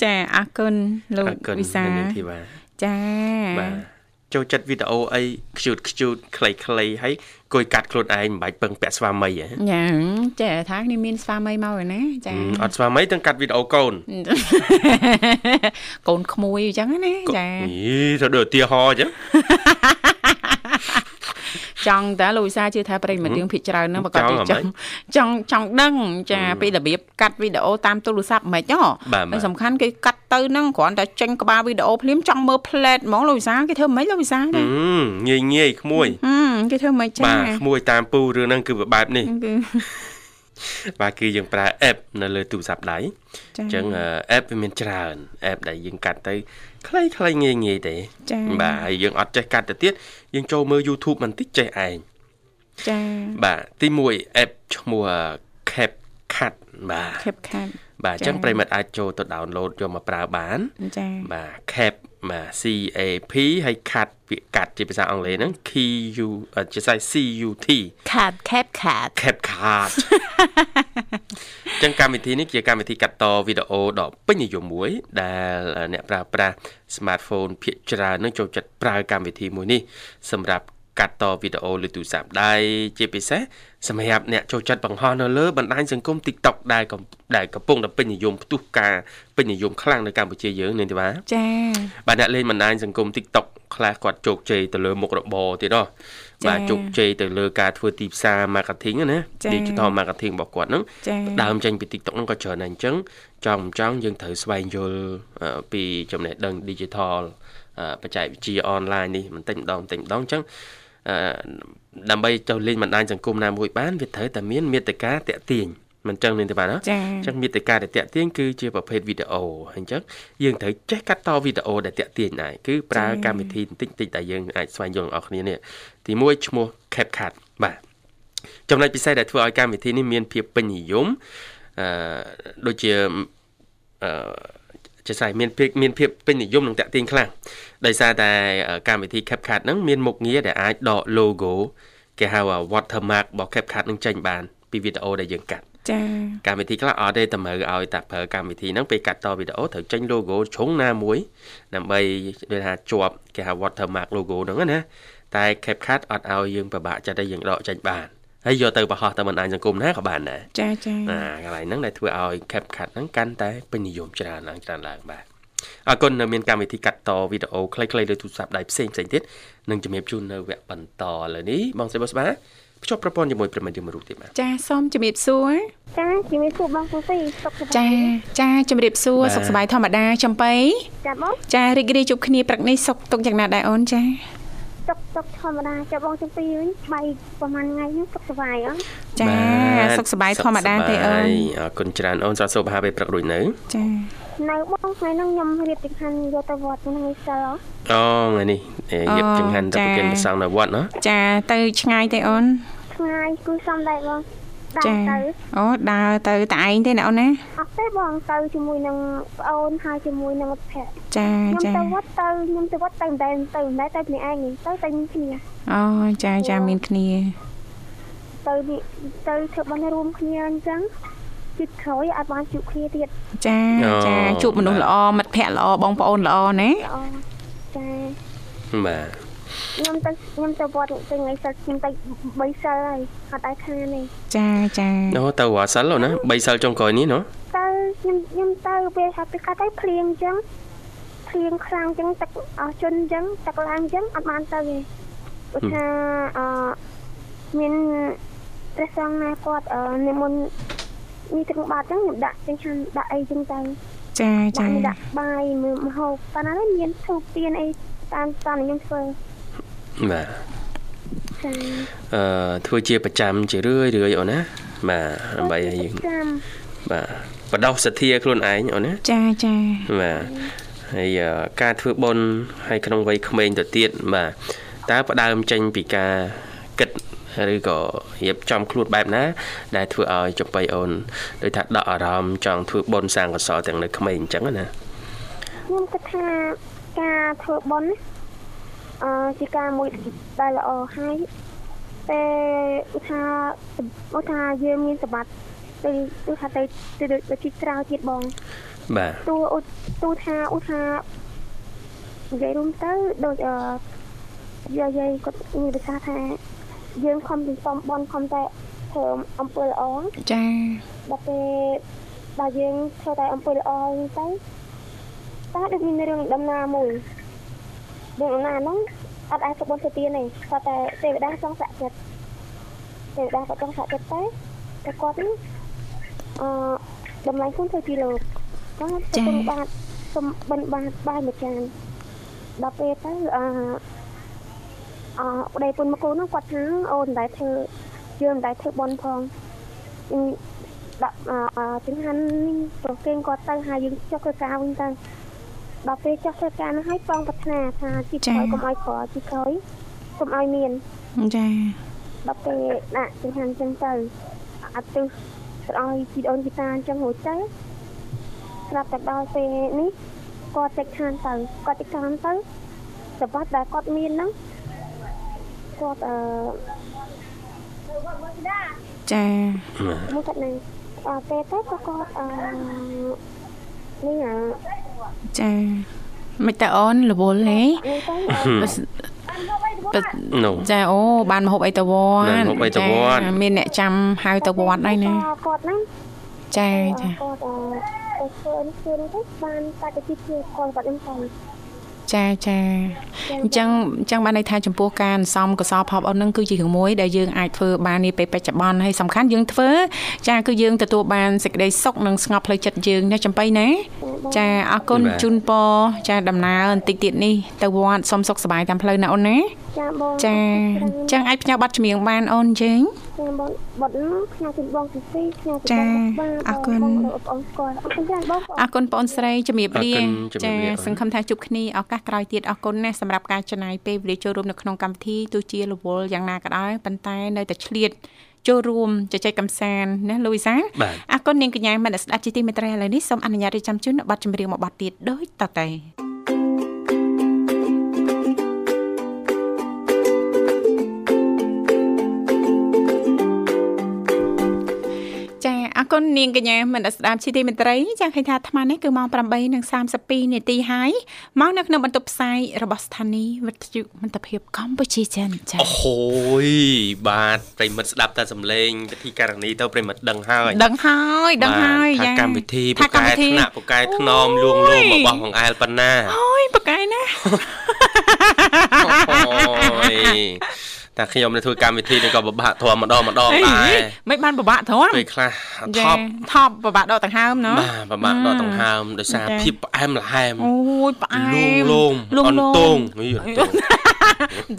[SPEAKER 1] ចាអរគុណលោក
[SPEAKER 3] អរគុណ
[SPEAKER 1] វិសា
[SPEAKER 3] នាងធីវ៉ា
[SPEAKER 1] ចា
[SPEAKER 3] បាទ ចូលចិត្តវីដេអូអីខ្ជូតខ្ជូតខ្លីៗហើយគួយកាត់ខ្លួនឯងមិនបាច់ពឹងពាក់ស្វាមីហ៎
[SPEAKER 1] ញ៉ាចាថាគ្នាមានស្វាមីមកហើយណាចា
[SPEAKER 3] អត់ស្វាមីទាំងកាត់វីដេអូកូន
[SPEAKER 1] កូនក្មួយអញ្ចឹងណាចា
[SPEAKER 3] យីទៅដូចឧទាហរណ៍អញ្ចឹង
[SPEAKER 1] ចង់តើលោកវិសាជឿថាប្រិយមិត្តយើងភិកច្រើនហ្នឹងប្រកប
[SPEAKER 3] ចង់
[SPEAKER 1] ជា
[SPEAKER 3] អ្ហ្មង
[SPEAKER 1] ចង់ចង់ចង់ដឹងចាពីរបៀបកាត់វីដេអូតាមទូរស័ព្ទហ្មងហ៎
[SPEAKER 3] បាទបាទ
[SPEAKER 1] ហើយសំខាន់គេកាត់ ទៅហ្នឹងគ្រាន់តែចេញក្បាលវីដេអូភ្លាមចង់មើលផ្លែតហ្មងលោកវិសាគេធ្វើម៉េចលោកវិសា
[SPEAKER 3] ហឹ
[SPEAKER 1] ណា
[SPEAKER 3] មងាយងាយក្មួយ
[SPEAKER 1] ហឹមគេធ្វើម៉េចចា
[SPEAKER 3] បាទក្មួយតាមពូរឿងហ្នឹងគឺបែបនេះ
[SPEAKER 1] គឺ
[SPEAKER 3] បាទគឺយើងប្រើ app នៅលើទូរស័ព្ទដៃ
[SPEAKER 1] ចា
[SPEAKER 3] អញ្ចឹងអឺ app វាមានច្រើន app ដែលយើងកាត់ទៅខ្លីៗងាយងាយទេ
[SPEAKER 1] ចា
[SPEAKER 3] បាទហើយយើងអត់ចេះកាត់ទៅទៀតយើងចូលមើល YouTube បន្តិចចេះឯង
[SPEAKER 1] ចា
[SPEAKER 3] បាទទី1 app ឈ្មោះ CapCut បាទ
[SPEAKER 1] ខេ បខាត់
[SPEAKER 3] បាទអញ្ចឹង
[SPEAKER 1] ចា៎
[SPEAKER 3] ប្រិមិត្តអាចចូលទៅ download យកមកប្រើបាន
[SPEAKER 1] ចា
[SPEAKER 3] បាទ cap បាទ C A P ហើយ cut ពាក្យកាត់ជាភាសាអង់គ្លេសហ្នឹង K U អឺជាសាយ C U T
[SPEAKER 1] ខាត់ខេបខាត់
[SPEAKER 3] cap cut អញ្ចឹងកម្មវិធីនេះជាកម្មវិធីកាត់តវីដេអូដ៏ពេញនិយមមួយ ដែលអ្នកប្រើប្រាស់ smartphone ភាគច្រើននឹងចូលចិត្តប្រើកម្មវិធីមួយនេះសម្រាប់ កាត់តវីដេអូលើទូរស័ព្ទដៃជាពិសេសសម្រាប់អ្នកចូលចិត្តបង្ហោះនៅលើបណ្ដាញសង្គម TikTok ដែលកំដែលកំពុងតែពេញនិយមផ្ទុះការពេញនិយមខ្លាំងនៅកម្ពុជាយើងនេះទេបាទ
[SPEAKER 1] ចា
[SPEAKER 3] បាទអ្នកលេងបណ្ដាញសង្គម TikTok ខ្លះគាត់ជោគជ័យទៅលើមុខរបរទៀតហ៎
[SPEAKER 1] ចា៎
[SPEAKER 3] បាទជោគជ័យទៅលើការធ្វើទីផ្សារ marketing ហ្នឹងណា
[SPEAKER 1] ចា៎
[SPEAKER 3] digital marketing របស់គាត់ហ្នឹង
[SPEAKER 1] ចា
[SPEAKER 3] ដើមចេញពី TikTok ហ្នឹងក៏ច្រើនដែរអញ្ចឹងចង់មិនចង់យើងត្រូវស្វែងយល់អឺពីចំណេះដឹង digital អឺបច្ចេកវិទ្យា online នេះបន្តិចម្ដងបន្តិចម្ដងអញ្ចឹងអឺ ដើម្បីទៅលេងបណ្ដាញសង្គមណាមួយបានវាត្រូវតែមានមេត្តាតាក់ទាញមិនចឹងនេះទេបាទណា
[SPEAKER 1] ចា
[SPEAKER 3] អញ្ចឹងមាតិកាដែលតាក់ទាញគឺជាប្រភេទវីដេអូហើយអញ្ចឹងយើងត្រូវចេះកាត់តវីដេអូដែលតាក់ទាញដែរគឺប្រើកម្មវិធីបន្តិចបន្តិចដែលយើងអាចស្វែងយល់អ្នកគ្នានេះទី1ឈ្មោះ CapCut បាទចំណុចពិសេសដែលធ្វើឲ្យកម្មវិធីនេះមានភាពពេញនិយមអឺដូចជាអឺ ជាស្អីមានភាពមានភាពពេញនិយមនិងតាក់ទាញខ្លាំងដោយសារតែកម្មវិធី CapCut ហ្នឹងមានមុខងារដែលអាចដក logo គេហៅថា watermark របស់ CapCut នឹងចេញបានពីវីដេអូដែលយើងកាត់
[SPEAKER 1] ចា
[SPEAKER 3] កម្មវិធីខ្លះអត់ទេតម្រូវឲ្យតែប្រើកម្មវិធីហ្នឹងពេលកាត់តវីដេអូត្រូវចេញ logo ជ្រុងណាមួយ ដើម្បីដូចថាជាប់គេហៅ watermark logo ហ្នឹងណាតែ CapCut អត់ឲ្យយើងពិបាកចិត្តឲ្យយើងដកចេញបាន ហើយយកទៅបង្ហោះទៅបណ្ដាញសង្គមណាក៏បានដែរ
[SPEAKER 1] ចាចា
[SPEAKER 3] អាកន្លែងហ្នឹងដែលធ្វើឲ្យ CapCut ហ្នឹងកាន់តែពេញនិយមច្រើនឡើងច្រើនឡើងបាទអរគុណនៅមានកម្មវិធីកាត់តវីដេអូខ្លីៗលើទូរស័ព្ទដៃផ្សេងផ្សេងទៀតនឹងជំរាបជូននៅវគ្គបន្តឥឡូវនេះបងស្រីបុស្បាភ្ជាប់ប្រព័ន្ធជាមួយប្រិមិត្តយើងមួយរូបទៀតបាទ
[SPEAKER 1] ចាសូមជំរាបសួរ
[SPEAKER 5] ចាជំរាបសួរបងសុស៊ីសុខសប្បាយ
[SPEAKER 1] ចាចាជំរាបសួរ
[SPEAKER 3] បាទ
[SPEAKER 1] សុខសប្បាយធម្មតាចំបៃ
[SPEAKER 5] ចាបង
[SPEAKER 1] ចារីករាយជួបគ្នាព្រឹកនេះសុខទុកយ៉ាងណាដែរអូនចា
[SPEAKER 5] សុខសុខធម្មតាចាបងចំពីវិញបាយប្រហែលថ្ងៃនេះសុខសប្បាយអត់
[SPEAKER 1] ចា
[SPEAKER 3] បាទ
[SPEAKER 1] សុខសប្បាយធម្មតាទេអូន
[SPEAKER 3] អរគុណច្រើនអូនសាទសុខអាហារពេលព្រឹករួចនៅ
[SPEAKER 1] ចា
[SPEAKER 5] នៅបងថ្ងៃហ្នឹងខ្ញុំរៀបចង្ហាន់យកទៅវត្តហ្នឹងឲ្យសិលហ៎
[SPEAKER 3] អូថ្ងៃនេះរៀបចង្ហាន់ទៅប្រគិនប្រសងនៅវត្តណា
[SPEAKER 1] ចាទៅឆ្ងាយទេអូន
[SPEAKER 5] ថ្ងៃគឺសំដែរបងដើ
[SPEAKER 1] ចា
[SPEAKER 5] រទៅ
[SPEAKER 1] អូដើរទៅតែឯងទេណាអូនណា
[SPEAKER 5] អត់ទេបងទៅជាមួយនឹងប្អូនហើយជាមួយនឹងមិត្តភក្តិ
[SPEAKER 1] ចា
[SPEAKER 5] ខ្ញុំ
[SPEAKER 1] ចា
[SPEAKER 5] ទៅវត្តទៅខ្ញុំទៅវត្តទៅមិនដែលទៅមិនដែលទៅគ្នាឯងទៅតែគ្នា
[SPEAKER 1] អូចាចាមានគ្នា
[SPEAKER 5] ទៅនេះទៅធ្វើបានរួមគ្នាអញ្ចឹងជិតក្រោយអត់បានជួបគ្នាទៀត
[SPEAKER 1] ចាចាជួបមនុស្សល្អមិត្តភ័ក្តិល្អបងប្អូនល្អណា
[SPEAKER 5] ល្អចា
[SPEAKER 3] បាទ
[SPEAKER 5] ខ្ញុំទៅខ្ញុំទៅវត្តទៅថ្ងៃសិលខ្ញុំទៅ3សិលហើយអត់ឲ្យខានទេ
[SPEAKER 1] ចាចា
[SPEAKER 3] អូទៅវត្តសិលណា3សិលចុងក្រោយនេះណា
[SPEAKER 5] ទៅខ្ញុំខ្ញុំទៅពេលថាពេលកាត់ទៅភ្លៀងអញ្ចឹងភ្លៀងខ្លាំងអញ្ចឹងទឹកអស់ជន់អញ្ចឹងទឹកឡើងអញ្ចឹងអត់បានទៅទេព្រោះថាអឺមានព្រះសង្ឃណាគាត់អឺនិមន្តនេះទឹកបាតអញ្ចឹងខ្ញុំដាក់ចឹងហាន់ដាក់អីអញ្ចឹងទៅ
[SPEAKER 1] ចា
[SPEAKER 5] ដា
[SPEAKER 1] ចា
[SPEAKER 5] ក់ដាក់បាយមើលម្ហូបប៉ុន្តែមានធូបទៀនអីតាមតាមខ្ញុំធ្វើ
[SPEAKER 3] បាទ
[SPEAKER 5] ចា
[SPEAKER 3] អឺធ្វើជាប្រចាំជារឿយរឿយអូនណាបាទដើម្បីឲ្យយើង
[SPEAKER 5] ចាំ
[SPEAKER 3] បាទបដោះសទ្ធាខ្លួនឯងអូនណា
[SPEAKER 1] ចាចា
[SPEAKER 3] បាទហើយអឺការធ្វើបុណ្យហើយក្នុងវ័យក្មេងទៅទៀតបាទតើផ្ដើមចេញពីការគិតឬក៏រៀបចំខ្លួនបែបណា ដែលធ្វើឲ្យចំបៃអូនដូចថាដកអារម្មណ៍ចង់ធ្វើបុណ្យសាងកុសលទាំងនៅក្មេងអញ្ចឹងណា
[SPEAKER 5] ខ្ញុំគិតថាការធ្វើបុណ្យណា អឺជាការមួយដែលល្អហើយតែឧស្សាហ៍ឧស្សាហ៍យើងមានសម្បត្តិទៅទៅថាទៅទៅទៅជីក្រៅទៀតបង
[SPEAKER 3] បាទ
[SPEAKER 5] តួឧតួថាឧស្សាហ៍និយាយរួមទៅដូចអឺយាយយាយគាត់មានប្រសាសន៍ថាយើងខំសន្សំបន់ខំតែធ្វើអំពើល្អ
[SPEAKER 1] ចា
[SPEAKER 5] ដល់ពេលដល់យើងធ្វើតែអំពើល្អទៅតែដូចមានរឿងដំណាមួយ រឿងដំណាហ្នឹងអត់អាចទៅបន់ទៅទៀនទេគាត់តែទេវតាចង់សាក់ចិត្តទេវតាគាត់ចង់សាក់ចិត្តតែតែគាត់ហ្នឹងអឺតម្លៃខ្លួនធ្វើជាលោកគាត់ទៅគុំបាតសុំបិណ្ឌបាតបាយមួយចានដល់ពេលទៅអឺអឺប្តីពុនមកគូហ្នឹងគាត់ថាអូនមិនដែលធ្វើយើងមិនដែលធ្វើបន់ផងអឺដាក់អអចង្ហាន់នេះប្រគេនគាត់ទៅហើយយើងចុះធ្វើការវិញទៅ ដល់ពេលចុះធ្វើការនោះហើយបងប្រាថ្នាថាជីក្រោយកុំឲ្យក្រជីក្រោយកុំឲ្យមាន
[SPEAKER 1] ចា
[SPEAKER 5] ដល់ពេលដាក់ចង្ហាន់ចឹងទៅអត់ទឹះស្អោយជីអូនជីតាអញ្ចឹងរួចទៅស្រាប់តែដល់ពេលនេះគាត់ចែកឋានទៅគាត់ចែកឋានទៅសម្បត្តិដែលគាត់មានហ្នឹងគាត់អឺ
[SPEAKER 1] ចា
[SPEAKER 5] មកគាត់នឹងអត់ពេលទៅក៏គាត់អឺ នេះអា
[SPEAKER 1] ចាមិនតើអូនរវល់ហេ
[SPEAKER 5] នេះទៅ
[SPEAKER 1] ទៅ
[SPEAKER 3] នោះ
[SPEAKER 1] ចាអូបានមកហូបអីទៅវត្ត
[SPEAKER 3] បានម្ហូបអីទៅវត្ត
[SPEAKER 1] ចាមានអ្នកចាំហៅទៅវត្តហើយណា
[SPEAKER 5] គាត់ហ្នឹង
[SPEAKER 1] ចាចា
[SPEAKER 5] គាត់អឺទៅធ្វើនេះធ្វើនេះទៅបានតាទៅទីជាគាត់គាត់ខ្ញុំទៅ
[SPEAKER 1] ចាចាអញ្ចឹងអញ្ចឹងបានន័យថាចំពោះការអន្សំកុសលផលបុណ្យហ្នឹងគឺជារឿងមួយដែលយើងអាចធ្វើបាននាពេលបច្ចុប្បន្នហើយសំខាន់យើងធ្វើចាគឺយើងទទួលបានសេចក្តីសុខនិងស្ងប់ផ្លូវចិត្តយើងណាចំបៃណាចាអរគុណ
[SPEAKER 3] បាទ
[SPEAKER 1] ជូនពរចាដំណើរបន្តិចទៀតនេះទៅវត្តសុំសុខសប្បាយតាមផ្លូវណាអូនណា
[SPEAKER 5] ចាបង
[SPEAKER 1] ចាអញ្ចឹងអាចផ្ញើប័ណ្ណចម្រៀងបានអូនជើង
[SPEAKER 5] ចាបងបត់នោះខ្ញុំជិះបងទី2ខ្ញុំ
[SPEAKER 1] ចា
[SPEAKER 5] បង
[SPEAKER 1] អរគុណ
[SPEAKER 5] បងបងស្គាល់អរគុណចាបង
[SPEAKER 1] អរគុណបងអូនស្រីជំរាបលា
[SPEAKER 3] អរគុណជំរាបលាអូន
[SPEAKER 1] សង្ឃឹមថាជួបគ្នាឱកាសក្រោយទៀតអរគុណណាស់សម្រាប់ការចំណាយពេលវេលាចូលរួមនៅក្នុងកម្មវិធីទោះជារវល់យ៉ាងណាក៏ដោយប៉ុន្តែនៅតែឆ្លៀតចូលរួមជជែកកម្សាន្តណាលូវីសា
[SPEAKER 3] បាទ
[SPEAKER 1] អរគុណនាងកញ្ញាមនស្ដាប់ជាទីមេត្រីឥឡូវនេះសូមអនុញ្ញាតរៀបចំជូននៅប័ណ្ណចម្រៀងមួយប័ណ្ណទៀតដូចតទៅ គុណនាងកញ្ញាមនស្ដាប់ជីទីមេត្រីចាឃើញថាអាត្មានេះគឺម៉ោង8:32នាទីហើយមកនៅក្នុងបន្ទប់ផ្សាយរបស់ស្ថានីយ៍វិទ្យុមិត្តភាពកម្ពុជាចិនចា
[SPEAKER 3] អូហូយបាទប្រិមិត្តស្ដាប់តែសំឡេងពិធីការនីទៅប្រិមិត្តដឹងហើយ
[SPEAKER 1] ដឹងហើយដឹងហើយ
[SPEAKER 3] បាទ
[SPEAKER 1] យ៉ា
[SPEAKER 3] ថាកម្មវិធីពូ
[SPEAKER 1] ថាកម្ម
[SPEAKER 3] កែ
[SPEAKER 1] វិធី
[SPEAKER 3] ថ្នាក់ពូកែថ្នមលួងលោមរបស់បងអែលប៉ុណ្ណា
[SPEAKER 1] អូយប្រកែណា
[SPEAKER 3] អូយ តែខ្ញុំនៅធ្វើកម្មវិធីនេះក៏ពិបាកធំម្ដងម្ដងដែរ
[SPEAKER 1] មិនបានពិបាកធំ
[SPEAKER 3] ពេលខ្លះថ
[SPEAKER 1] យ៉ា
[SPEAKER 3] ប់
[SPEAKER 1] ថប់ពិបាកដកដង្ហើមណោះ
[SPEAKER 3] បាទពិបាកដកដង្ហើមដោយសារ
[SPEAKER 1] ចា
[SPEAKER 3] ភាពផ្អែមល្ហែម
[SPEAKER 1] អូយផ្អែម
[SPEAKER 3] លួងលោម
[SPEAKER 1] លួង
[SPEAKER 3] អ
[SPEAKER 1] លោ
[SPEAKER 3] ន្ទ
[SPEAKER 1] ម
[SPEAKER 3] ងនេះអន្ទង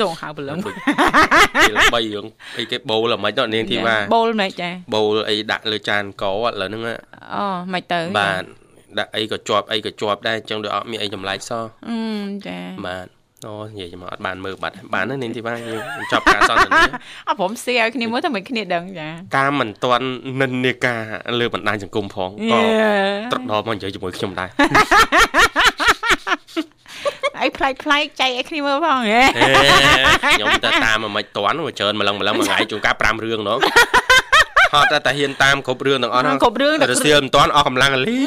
[SPEAKER 1] ដងហៅប្រឡឹង
[SPEAKER 3] ដូចពេលបីរឿងអីគេបូលអ្មិនទៅនាងធីវ៉ា
[SPEAKER 1] បូលមែនចា
[SPEAKER 3] បូលអីដាក់លើចានកឥឡូវហ្នឹងណា
[SPEAKER 1] អូមិនទៅ
[SPEAKER 3] បាទដាក់អីក៏ជាប់អីក៏ជាប់ដែរអញ្ចឹងដូចអត់មានអីចម្លែកសោះ
[SPEAKER 1] អឺចា
[SPEAKER 3] បាទ អូនិយាយមកអត់បានមើលបាត់បានណានាងធីវ៉ាយើងចប់ការសន្ទនា
[SPEAKER 1] អព្រមសៀឲ្យគ្នាមើលតែមិនគ្នាដឹងចា
[SPEAKER 3] តាមមិនទាន់និន្នាការលើបណ្ដាញសង្គមផងក៏ត្រដប់មកនិយាយជាមួយខ្ញុំដែរ
[SPEAKER 1] អីប្លែកប្លែកចែកឲ្យគ្នាមើលផងហ៎
[SPEAKER 3] អេខ្ញុំទៅតាមមិនមិនទាន់មកច្រើនម្លឹងម្លឹងមួយថ្ងៃជួនកាល5រឿងណោះហត់តែតែហ៊ានតាមគ្រប់រឿងទាំងអស់ហ្នឹង
[SPEAKER 1] គ្រប់រឿង
[SPEAKER 3] រសៀលមិនទាន់អស់កម្លាំងអលី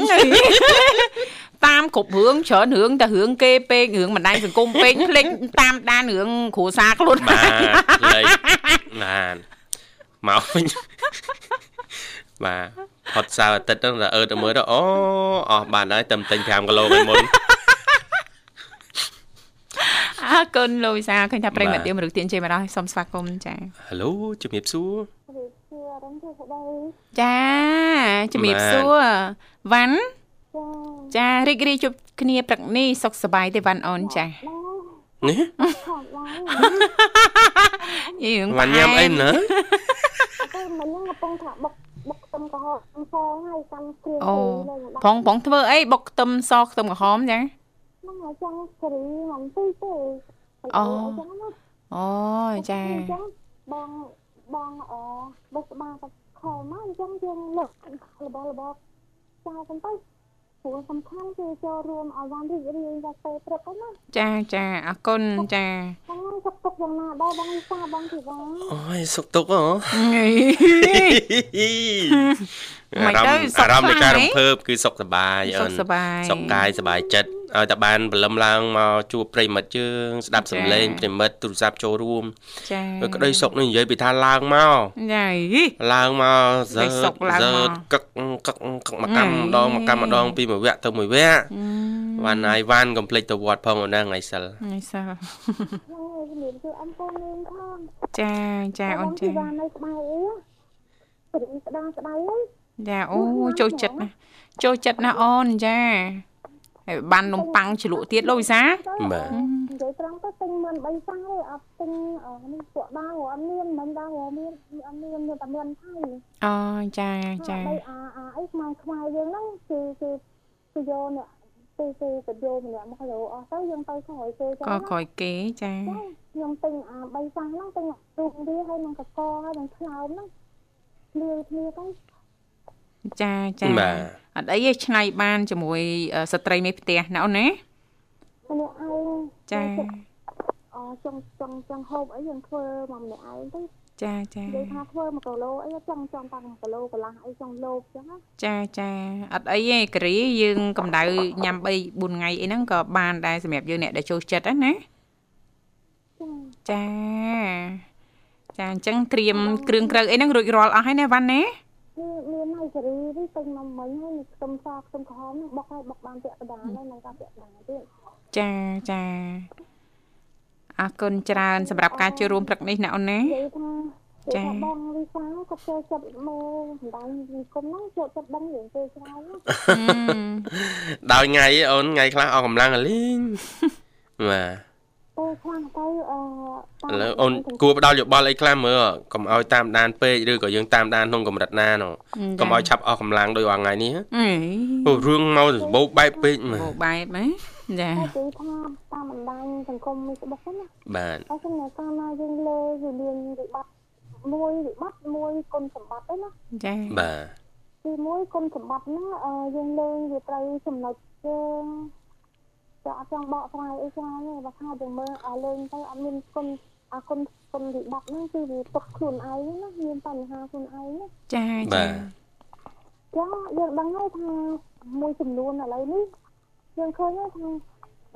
[SPEAKER 1] តាមគ្រប់រឿងច្រើនរឿងតែរឿងគេពេករឿងបណ្ដាញសង្គមពេកភ្លេចតាមដានរឿងគ្រួសារខ្លួន
[SPEAKER 3] បាទលេខបាទមកវិញបាទផុតសៅរ៍អាទិត្យហ្នឹងតែអឺទៅមើលទៅអូអស់បានហើយតែទិញ5គីឡូឯមុន
[SPEAKER 1] អើកូនលោកវិសាឃើញថាប្រិមត្ត
[SPEAKER 3] បាទ
[SPEAKER 1] យើងមរុខទានជ័យមកដល់សូមស្វាគមន៍ចា
[SPEAKER 3] ហេឡូជំរាបសួរ
[SPEAKER 6] វាជារំទេស្ដី
[SPEAKER 1] ចាជំរាប
[SPEAKER 3] បាទ
[SPEAKER 1] សួរវ៉ាន់
[SPEAKER 6] ចា
[SPEAKER 1] ចារីករាយជួបគ្នាព្រឹកនេះសុខសប្បាយទេវ៉ាន់អូនចា
[SPEAKER 6] ណែ
[SPEAKER 3] នេះ
[SPEAKER 6] ខំឡើង
[SPEAKER 1] យើង
[SPEAKER 3] វ៉ាន់ញ៉ាំអីណា
[SPEAKER 6] តែមិញហ្នឹងកំពុងថាបុកបុកខ្ទឹមក្រហមសហើយកាន់គ្រឿង
[SPEAKER 1] អូ
[SPEAKER 6] លេងដាក់
[SPEAKER 1] ផងផងធ្វើអីបុកខ្ទឹមសខ្ទឹមក្រហមចា
[SPEAKER 6] ហ្នឹងហើយចង់សេរីមិនទីទេ
[SPEAKER 1] អូ
[SPEAKER 6] ចឹងណា
[SPEAKER 1] អូចា
[SPEAKER 6] អញ្ចឹងបងបងអបិសបាទៅខលមកអញ្ចឹងយើងលើករបស់របស់ចៅទៅទៅ ព្រោះសំខាន់គឺចូលរួមឲ្យបានរីករាយដល់ពេលព្រឹកហ្នឹងណា
[SPEAKER 1] ចាចាអរគុណចា
[SPEAKER 6] ហ្នឹងហើយសុខទុក្ខយ៉ាងណាដែរបងវិសាបងធីវ៉ា
[SPEAKER 3] អូយសុកទុកហ៎
[SPEAKER 1] មិន
[SPEAKER 3] អារ
[SPEAKER 1] ទៅ
[SPEAKER 3] ម្មណ៍
[SPEAKER 1] សុខ
[SPEAKER 3] អារម្មណ៍នៃការ
[SPEAKER 1] ខ្រលាំងំ
[SPEAKER 3] ភើបគឺសុខសប្បាយ
[SPEAKER 1] សុ
[SPEAKER 3] អូ
[SPEAKER 1] ខ
[SPEAKER 3] ន
[SPEAKER 1] សប្បាយ
[SPEAKER 3] សុខកាយសប្បាយចិត្ត ឲ្យតែបានព្រលឹមឡើងមកជួបប្រិមិត្តយើងស្ដាប់សំឡេងប្រិមិត្តទូរស័ព្ទចូលរួម
[SPEAKER 1] ចា
[SPEAKER 3] វាក្តីសុខនេះនិយាយពីថាឡើងមក
[SPEAKER 1] ចាយី
[SPEAKER 3] ឡើងមកសើ
[SPEAKER 1] ក្តីសុខឡើង
[SPEAKER 3] សើ
[SPEAKER 1] មក
[SPEAKER 3] កឹកកឹកកឹកមកកម្មម្ដងមកកម្មម្ដងពីមួយវគ្គទៅមួយវគ្គវ៉ាន់ហើយវ៉ាន់កុំភ្លេចទៅវត្តផងអូនណាថ្ងៃសិល
[SPEAKER 1] នេះសើ
[SPEAKER 6] ហ្នឹងហើយជំរាបសួរអំពូនាងផង
[SPEAKER 1] ចាចាអូន
[SPEAKER 6] ធី
[SPEAKER 1] ចា
[SPEAKER 6] វ៉ានៅក្បែរអីព្រឹកស្ដាងស្ដៅហ្នឹង
[SPEAKER 1] ចាអូចូលចិត្តណាស់ចូលចិត្តណាស់អូនចា ហើយបាននំប៉័ងជ្រលក់ទៀតលោកវិសា
[SPEAKER 3] បាទ
[SPEAKER 6] និយាយត្រង់ទៅទិញមិនបីសាំងទេអត់ទិញអឺនេះពួកដាវអត់មានមិនដាវមានអត់មានមានតែមានថៃ
[SPEAKER 1] អូចាចា
[SPEAKER 6] បីអាអាអីខ្មែរខ្មែរយើងហ្នឹងគឺគឺគឺយកអ្នកគឺគឺទៅយកម្នាក់មកលោអស់ទៅយើងទៅក្រោយគេចឹង
[SPEAKER 1] ក៏ក្រោយគេចា
[SPEAKER 6] ខ្ញុំទិញអាបីសាំងហ្នឹងទិញរូបវាហើយនឹងកកហើយនឹងថ្លើមហ្នឹងលាយគ្នាទៅ
[SPEAKER 1] ចាចា
[SPEAKER 3] បាទ
[SPEAKER 1] អត់អីទេឆ្នៃបានជាមួយអឺស្ត្រីមេផ្ទះណាអូនណា
[SPEAKER 6] ម្នាក់ឯង
[SPEAKER 1] ចា
[SPEAKER 6] អចង់ចង់ចង់ហូបអីយើងធ្វើមកម្នាក់ឯងទៅ
[SPEAKER 1] ចាចា
[SPEAKER 6] និយាយថាធ្វើ1គីឡូអីចង់ចង់តាំង1គីឡូកន្លះអីចង់លោបចឹងណា
[SPEAKER 1] ចាចាអត់អីទេការីយើងកម្ដៅញ៉ាំ3 4ថ្ងៃអីហ្នឹងក៏បានដែរសម្រាប់យើងអ្នកដែលចូលចិត្តហ្នឹងណា
[SPEAKER 6] ចា
[SPEAKER 1] ចាចាអញ្ចឹងត្រៀមគ្រឿងក្រៅអីហ្នឹងរួចរាល់អស់ហើយណាវ៉ាន់ណា
[SPEAKER 6] មានមានហើយសេរីនេះ ទិញមកមិញហើយនេះខ្ទឹមសខ្ទឹមក្រហមនេះបុកហើយបុកបានពាក់កណ្ដាលហើយនឹងការពាក់កណ្ដាលទៀត
[SPEAKER 1] ចាចាអរគុណច្រើនសម្រាប់ការចូលរួមព្រឹកនេះណាអូនណា
[SPEAKER 6] និយាយថា
[SPEAKER 1] ចា៎
[SPEAKER 6] ចាបងវិសាក៏ចូលចិត្តមើលសម្ដែងវិគុំហ្នឹងចូលចិត្តដឹងរឿងពេលច្រើនណា
[SPEAKER 1] អឺ
[SPEAKER 3] ដល់ថ្ងៃអូនថ្ងៃខ្លះអស់កម្លាំងអលីងបាទ
[SPEAKER 6] ពេលខ្លះទៅអឺ
[SPEAKER 3] ឥឡូវអូនគួរផ្ដល់យោបល់អីខ្លះមើលកុំឲ្យតាមដានពេកឬក៏យើងតាមដានក្នុងកម្រិតណានោះកុំឲ្យឆាប់អស់កម្លាំងដោយថ្ងៃនេះ
[SPEAKER 1] អី
[SPEAKER 3] អូរឿងមកទៅបោកបែកពេកមើ
[SPEAKER 1] អូ
[SPEAKER 3] ល
[SPEAKER 1] បែបហ៎ចា
[SPEAKER 6] តែនិយាយថាតាមបណ្ដាញសង្គមនេះស្បុកហ្នឹងណា
[SPEAKER 3] បាទ
[SPEAKER 6] តែសម្រាប់កាលណាយើងលើវាមានវិបត្តិមួយវិបត្តិមួយគុណសម្បត្តិហ្នឹងណា
[SPEAKER 1] ចា
[SPEAKER 3] បាទ
[SPEAKER 6] ទីមួយគុណសម្បត្តិហ្នឹងអឺយើងលេងវាត្រូវចំណុចយើង ចាអត់ចង់បកស្រាយអីច្រើនទេបើថាយើងមើលឲ្យលេងទៅអត់មានគុណអាគុណគុណវិបត្តិហ្នឹងគឺវាទុកខ្លួនឯងណាមានបញ្ហាខ្លួនឯងណា
[SPEAKER 1] ចា
[SPEAKER 3] បា
[SPEAKER 1] ចា
[SPEAKER 3] ទ
[SPEAKER 6] ចាយើងដឹងហើយថាមួយចំនួនឥឡូវនេះយើងឃើញហើយថា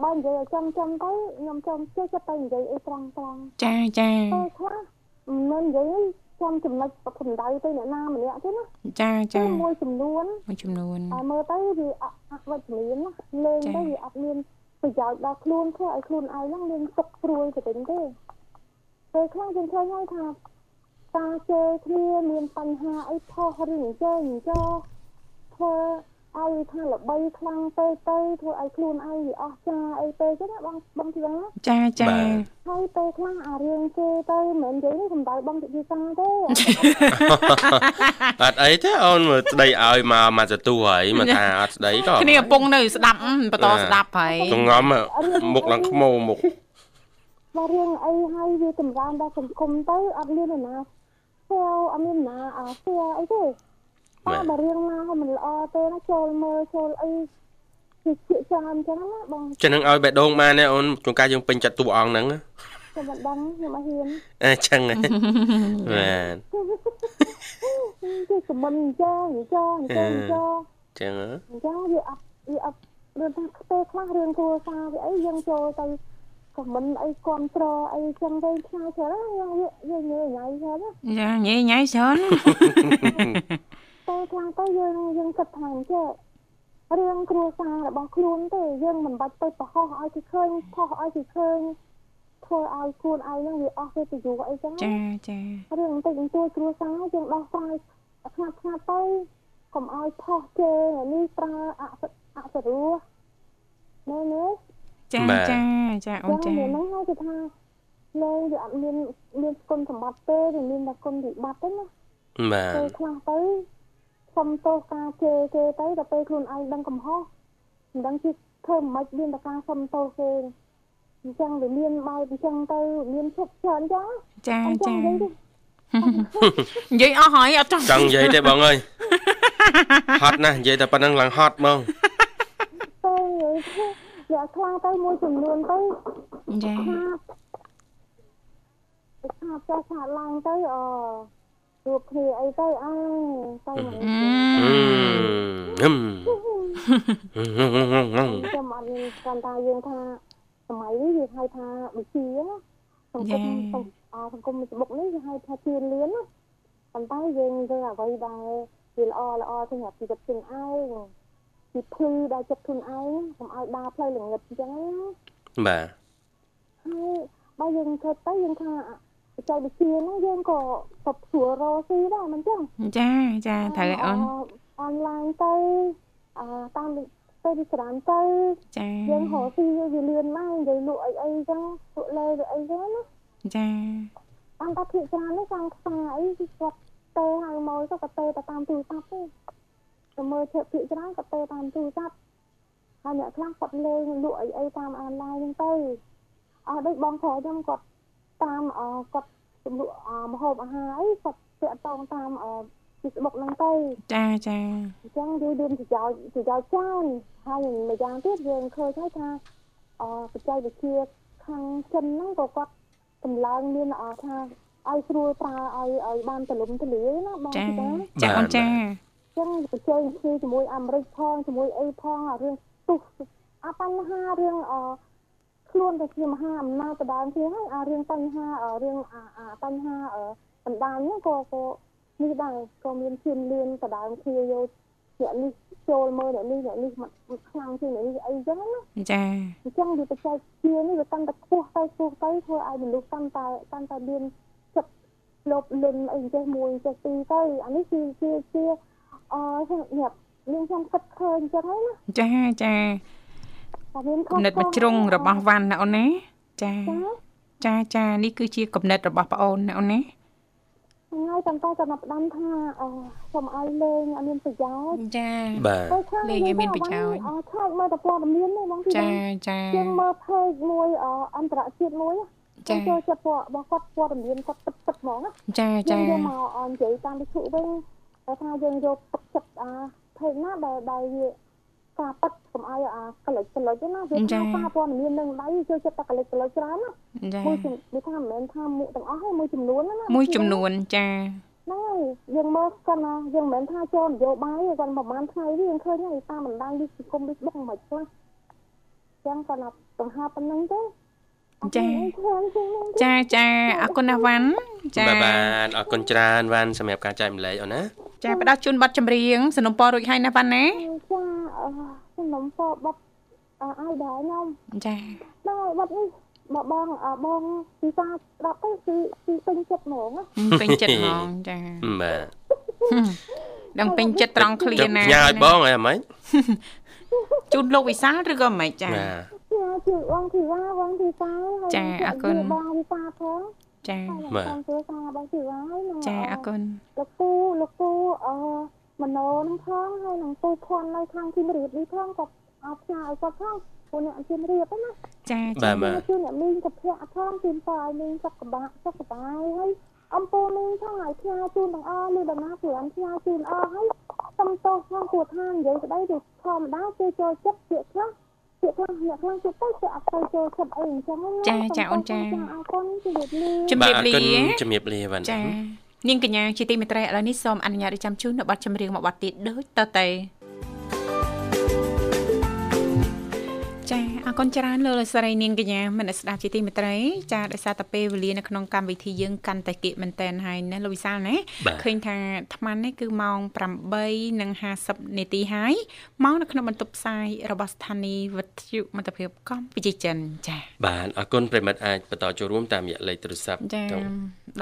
[SPEAKER 6] បើនិយាយឲ្យចំចំទៅខ្ញុំចំចេះចិត្តទៅនិយាយអីត្រង់ត្រង់
[SPEAKER 1] ចាចា
[SPEAKER 6] ទៅខ្លះមិននិយាយចំចំណុចកំដៅទៅអ្នកណាម្នាក់ទេណា
[SPEAKER 1] ចាចា
[SPEAKER 6] មួយចំនួន
[SPEAKER 1] មួយចំនួន
[SPEAKER 6] តែមើលទៅវាអត់អត់វិជ្ជមានណាលេងទៅវាអត់មាន ប្រយោជន៍ដល់ខ្លួនធ្វើឲ្យខ្លួនឯងហ្នឹងមានទុកព្រួយទៅវិញទេពេលខ្លះយើងឃើញហើយថាការជេរគ្នាមានបញ្ហាអីផុសឬអញ្ចឹងអញ្ចឹងធ្វើ ឲ្យថាល្បីខ្លាំងទៅទៅធ្វើឲ្យខ្លួនឯងវាអស់ចាអីទៅចឹងណាបងបងទីណា
[SPEAKER 1] ចាចា
[SPEAKER 6] ហើយពេលខ្លះអារឿងជេរទៅមិនមែននិយាយនេះសំដៅបងទីសាទេ
[SPEAKER 3] អត់អីទេអូនមើលស្ដីឲ្យមកមកទទួលហើយមកថាអត់ស្ដីក៏
[SPEAKER 1] គ្នាកំពុងនៅស្ដាប់បន្តស្ដាប់ហើយ
[SPEAKER 3] ចងំមុខឡើងខ្មោមុខ
[SPEAKER 6] មករឿងអីហើយវាចម្រើនដល់សង្គមទៅអត់មាននរណាស្គាល់អត់មាននរណាអស្គាល់អីទេ តែបើរឿងណាហើយមិនល្អទេណាចូលមើលចូលអីជាជាច្រើនអញ្ចឹងណាបង
[SPEAKER 3] ចឹងនឹងឲ្យបេះដូងបានទេអូនជួនកាលយើងពេញចិត្តតួអង្គហ្នឹង
[SPEAKER 6] ខ្ញុំមិនដឹងខ្ញុំអត់ហ៊ាន
[SPEAKER 3] អញ្ចឹងហ៎បាទ
[SPEAKER 6] គឺខមមិនអញ្ចឹងអញ្ចឹងអញ្ចឹងអញ្ចឹង
[SPEAKER 3] ចឹងហ៎
[SPEAKER 6] អញ្ចឹងវាអត់វាអត់រឿងថាខ្ទេខ្លះរឿងគ្រួសារវាអីយើងចូលទៅខមមិនអីគ្រប់ត្រអីចឹងទៅខ្លាចច្រើនយើងយើងញ៉ៃញ៉ៃច្រើនណា
[SPEAKER 1] ចាញ៉ៃញ៉ៃច្រើន
[SPEAKER 6] តែខ្លះទៅយើងយើង គិតថាអញ្ចឹងរឿងគ្រួសាររបស់ខ្លួនទេយើងមិនបាច់ទៅប្រហោះឲ្យគេឃើញផុសឲ្យគេឃើញធ្វើឲ្យខ្លួនឯងហ្នឹងវាអស់កិត្តិយសអីចឹង
[SPEAKER 1] ចាចា
[SPEAKER 6] រឿងបន្តិចបន្តួចគ្រួសារយើងដោះស្រាយខ្នាត់ខ្នាត់ទៅកុំឲ្យផុសជេរនេះប្រើអសអសរោះណែណែ
[SPEAKER 1] ចាចាចាអូន
[SPEAKER 6] ចឹង
[SPEAKER 1] ចា
[SPEAKER 6] មានហ្នឹងហើយគឺថាលេងវាអត់មានមានគុណសម្បត្តិទេវាមានតែគុណវិបត្តិទេណា
[SPEAKER 3] បាទ
[SPEAKER 6] ពេលខ្លះទៅ សុំទោសការជេរគេទៅដល់ពេលខ្លួនឯងដឹងកំហុសមិនដឹងជាធ្វើមិនខ្មិចមានតែការសុំទោសគេអញ្ចឹងវាមានបែបអញ្ចឹងទៅមានឈប់ច្រើនអញ្ចឹង
[SPEAKER 1] ចា
[SPEAKER 6] អញ្ចឹ
[SPEAKER 1] ចា
[SPEAKER 6] ងនិយាយទៅ
[SPEAKER 1] និយាយអស់ហើយអត់ចង់
[SPEAKER 3] ចង់និយាយទេបងអើយហត់ណាស់និយាយតែប៉ុណ្្នឹងឡើងហត់ហ្មង
[SPEAKER 6] ទៅយកខ្លាំងទៅមួយចំនួនទៅ
[SPEAKER 1] ចា
[SPEAKER 6] ខាតខាតចាស់ខាតឡើងទៅអ ជួបគ្នាអីទៅអើទៅមិន
[SPEAKER 1] អឺ
[SPEAKER 3] ហឹមហឹម
[SPEAKER 6] ចាំអត់មានគាត់ថាយើងថាសម័យនេះវាហៅថាវិជាណាសង្គមអសង្គម Facebook នេះវាហៅថាជឿនលឿនណាប៉ុន្តែយើងធ្វើអ្វីដែលវាល្អល្អសម្រាប់ជីវិតខ្លួនឯងពីភ្លឺដល់ចិត្តខ្លួនឯងកុំឲ្យដើរផ្លូវល្ងឹតអញ្ចឹងណា
[SPEAKER 3] បាទ
[SPEAKER 6] ហើយបើយើងធ្វើទៅយើងថា បច្ចេកវិទ្យាហ្នឹងយើងក៏ក៏ស្រួលរកស៊ីដែរមិនចឹង
[SPEAKER 1] ចាចាត្រូវហើយអូន
[SPEAKER 6] អនឡាញទៅអឺតាមទៅទីស្រាមទៅ
[SPEAKER 1] ចា
[SPEAKER 6] យើងរកស៊ីវាលឿនម៉ែនិយាយលក់អីអីចឹងលក់លើឬអីចឹងណា
[SPEAKER 1] ចា
[SPEAKER 6] តាមតាភាគច្រើននេះខាងផ្សារអីគឺគាត់ទៅហៅមកទៅក៏ទៅទៅតាមទូរស័ព្ទទេទៅមើលជើភាគច្រើនក៏ទៅតាមទូរស័ព្ទហើយអ្នកខ្លះគាត់លេងលក់អីអីតាមអនឡាញហ្នឹងទៅអស់ដូចបងប្រុសខ្ញុំគាត់ តាមអគាត់លក់ម្ហូបអាហារអីគាត់តាក់តងតាមអ Facebook ហ្នឹងទៅ
[SPEAKER 1] ចាចា
[SPEAKER 6] អញ្ចឹងយើងមានប្រយោជន៍ប្រយោជន៍ច្រើនហើយម្យ៉ាងទៀតយើងឃើញហើយថាអបច្ចេកវិទ្យាខាងចិនហ្នឹងក៏គាត់កម្លាំងមានអថាឲ្យស្រួលប្រើឲ្យឲ្យបានទលំទលាយណាបង
[SPEAKER 1] ចា
[SPEAKER 6] ពីតា
[SPEAKER 1] ចាអូនចា
[SPEAKER 6] អញ្ចឹងបច្ចេកវិទ្យាជាមួយអាមេរិកផងជាមួយអីផងអារឿងទុះអាបញ្ហារឿងអ ខ្លួនទៅជាមហាអំណាចបដានជាហើយអារឿងបញ្ហាអរឿងអាអាបញ្ហាអបណ្ដាញហ្នឹងក៏ក៏នេះដែរក៏មានជឿនលឿនបដានគ្នាយកអ្នកនេះចូលមើលអ្នកនេះអ្នកនេះមកខ្លាំងជាងអ្នកនេះអីចឹងណា
[SPEAKER 1] ចា
[SPEAKER 6] អញ្ចឹងវាបច្ចេកវិទ្យានេះវាកាន់តែខ្ពស់ទៅខ្ពស់ទៅធ្វើឲ្យមនុស្សកាន់តែកាន់តែមានចិត្តលោភលន់អីចេះមួយចេះពីរទៅអានេះគឺជាជាអឺអ្នកមានខ្ញុំគិតឃើញអញ្ចឹងណា
[SPEAKER 1] ចាចា
[SPEAKER 6] តែមាន
[SPEAKER 1] គំនិតមួយជ្រុងរបស់វ៉ាន់ណាអូនណាចា
[SPEAKER 6] ចា
[SPEAKER 1] ចាចានេះគឺជាគំនិតរបស់ប្អូនណាអូនណា
[SPEAKER 6] ថ្ងៃតែតែចាំផ្ដាំថាអឺសូមឲ្យលេងឲ្យមានប្រយោជន៍
[SPEAKER 1] ចា
[SPEAKER 3] បាទ
[SPEAKER 6] ហើយខ្លះ
[SPEAKER 1] លេងឲ្យមានប្រយោជន៍
[SPEAKER 6] អឺឆាច់មើលតែព័ត៌មាននេះបងទី
[SPEAKER 1] ចាចា
[SPEAKER 6] ជាងមើលផេកមួយអន្តរជាតិមួយ
[SPEAKER 1] ចា
[SPEAKER 6] ចូលចិត្តព័ត៌របស់គាត់ព័ត៌មានគាត់ពិតពិតហ្មងណា
[SPEAKER 1] ចា
[SPEAKER 6] យើ
[SPEAKER 1] ចា
[SPEAKER 6] ងយកមកអនិយាយតាមវិទ្យុវិញតែថាយើងយកទឹកចិត្តអាភេទណាដែលដែលវា ការប៉ັດកុំឲ្យអាកលិចកលិចណាវាថាសារព័ត៌មាននឹងដៃចូលចិត្តតែកលិចកលិចច្រើនណា
[SPEAKER 1] ចា
[SPEAKER 6] មួយជំវាថាមិនមែនថាមួយទាំងអស់ទេមួយចំនួនណា
[SPEAKER 1] មួយចំនួនចា
[SPEAKER 6] យ ហ្នឹងហើយយើងមើលគាត់ណាយើងមិនមែនថាចូលនយោបាយទេគាត់ប្រហែលថ្ងៃនេះយើងឃើញហើយតាមបណ្ដាញវិសង្គម Facebook មិនខ្លះចឹងគាត់ណាបង្ហើបប៉ុណ្្នឹងទេ
[SPEAKER 1] ចាចាចាអរគុណណាវ៉ាន់
[SPEAKER 3] ចាបាទអរគុណច្រើនវ៉ាន់សម្រាប់ការចែកម្លែកអូនណា
[SPEAKER 1] ចាផ្ដល់ជូនប័ណ្ណចម្រៀងสนុំពររួចហើយណាវ៉ាន់ណា
[SPEAKER 6] ចាសនំពរប័ណ្ណអើដែរខ្ញុំ
[SPEAKER 1] ចា
[SPEAKER 6] ដល់ប័ណ្ណនេះមកបងបងពីសាស្ដាប់ទៅគឺគឺពេញចិត្តហ្មង
[SPEAKER 1] ពេញចិត្តហ្មងចា
[SPEAKER 3] បាទ
[SPEAKER 1] ដឹងពេញចិត្តត្រង់ឃ្លាណា
[SPEAKER 3] ញ៉ាឲ្យបងអីហ្មង
[SPEAKER 1] ជូនលោកវិសាលឬក៏មិនចា
[SPEAKER 3] បាទ
[SPEAKER 6] ជឿបងធីវ៉ាបងធីសា
[SPEAKER 1] ចាអរគុណ
[SPEAKER 6] បងវិសាផង
[SPEAKER 1] ចា
[SPEAKER 6] បាទបងជួយសាបងធីវ៉ាហើយ
[SPEAKER 1] ចាអរគុណ
[SPEAKER 6] លោកពូលោកពូអឺ មโนនឹងផងហើយនឹងពូភ័ណ្ឌនៅខាងទីរៀបនេះផងក៏អត់ផ្សាយឲ្យគាត់ផងពូអ្នកជឿនរៀបណា
[SPEAKER 1] ចា
[SPEAKER 3] ចាបាទ
[SPEAKER 6] ជឿអ្នកមីងសុភ័ក្រផងជឿនតឲ្យមីងសុខបាក់សុខបាយហើយអំពូមីងផងឲ្យផ្សាយជូនទាំងអស់ឬដំណើរព្រានផ្សាយជូនអស់ហើយសុំទោសផងគួរថានិយាយស្ដីទៅធម្មតាគេចូលចិត្តជាខ្លះជាខ្លះអ្នកខ្លះទៅទៅគេអត់ទៅចូលចិត្តអីអញ្ចឹង
[SPEAKER 1] ចាចាអូនចា
[SPEAKER 6] អរគុណជំរាបលា
[SPEAKER 1] ជំរាបលា
[SPEAKER 3] ជំរាបលាបាទ
[SPEAKER 1] ចា នាងកញ្ញាជាទីមេត្រីឥឡូវនេះសូមអនុញ្ញាតឲ្យចាំជូននៅប័ណ្ណចម្រៀងមួយប័ណ្ណទៀតដូចតទៅ ចាអរគុណច្រើនលោកលោកស្រីនាងកញ្ញាមនស្ដាប់ជាទីមេត្រីចាដោយសារតែពេលវេលានៅក្នុងកម្មវិធីយើងកាន់តែគៀកមែនតែនហើយណាលោកវិសាលណាឃើញថាអាត្មានេះគឺម៉ោង8:50នាទីហើយម៉ោងនៅក្នុងបន្ទប់ផ្សាយរបស់ស្ថានីយ៍វិទ្យុមិត្តភាពកម្ពុជាចិនចា
[SPEAKER 3] បាទអរគុណប្រិមិត្តអាចបន្តចូលរួមតាមរយៈលេខទូរស័ព្ទ
[SPEAKER 1] ចា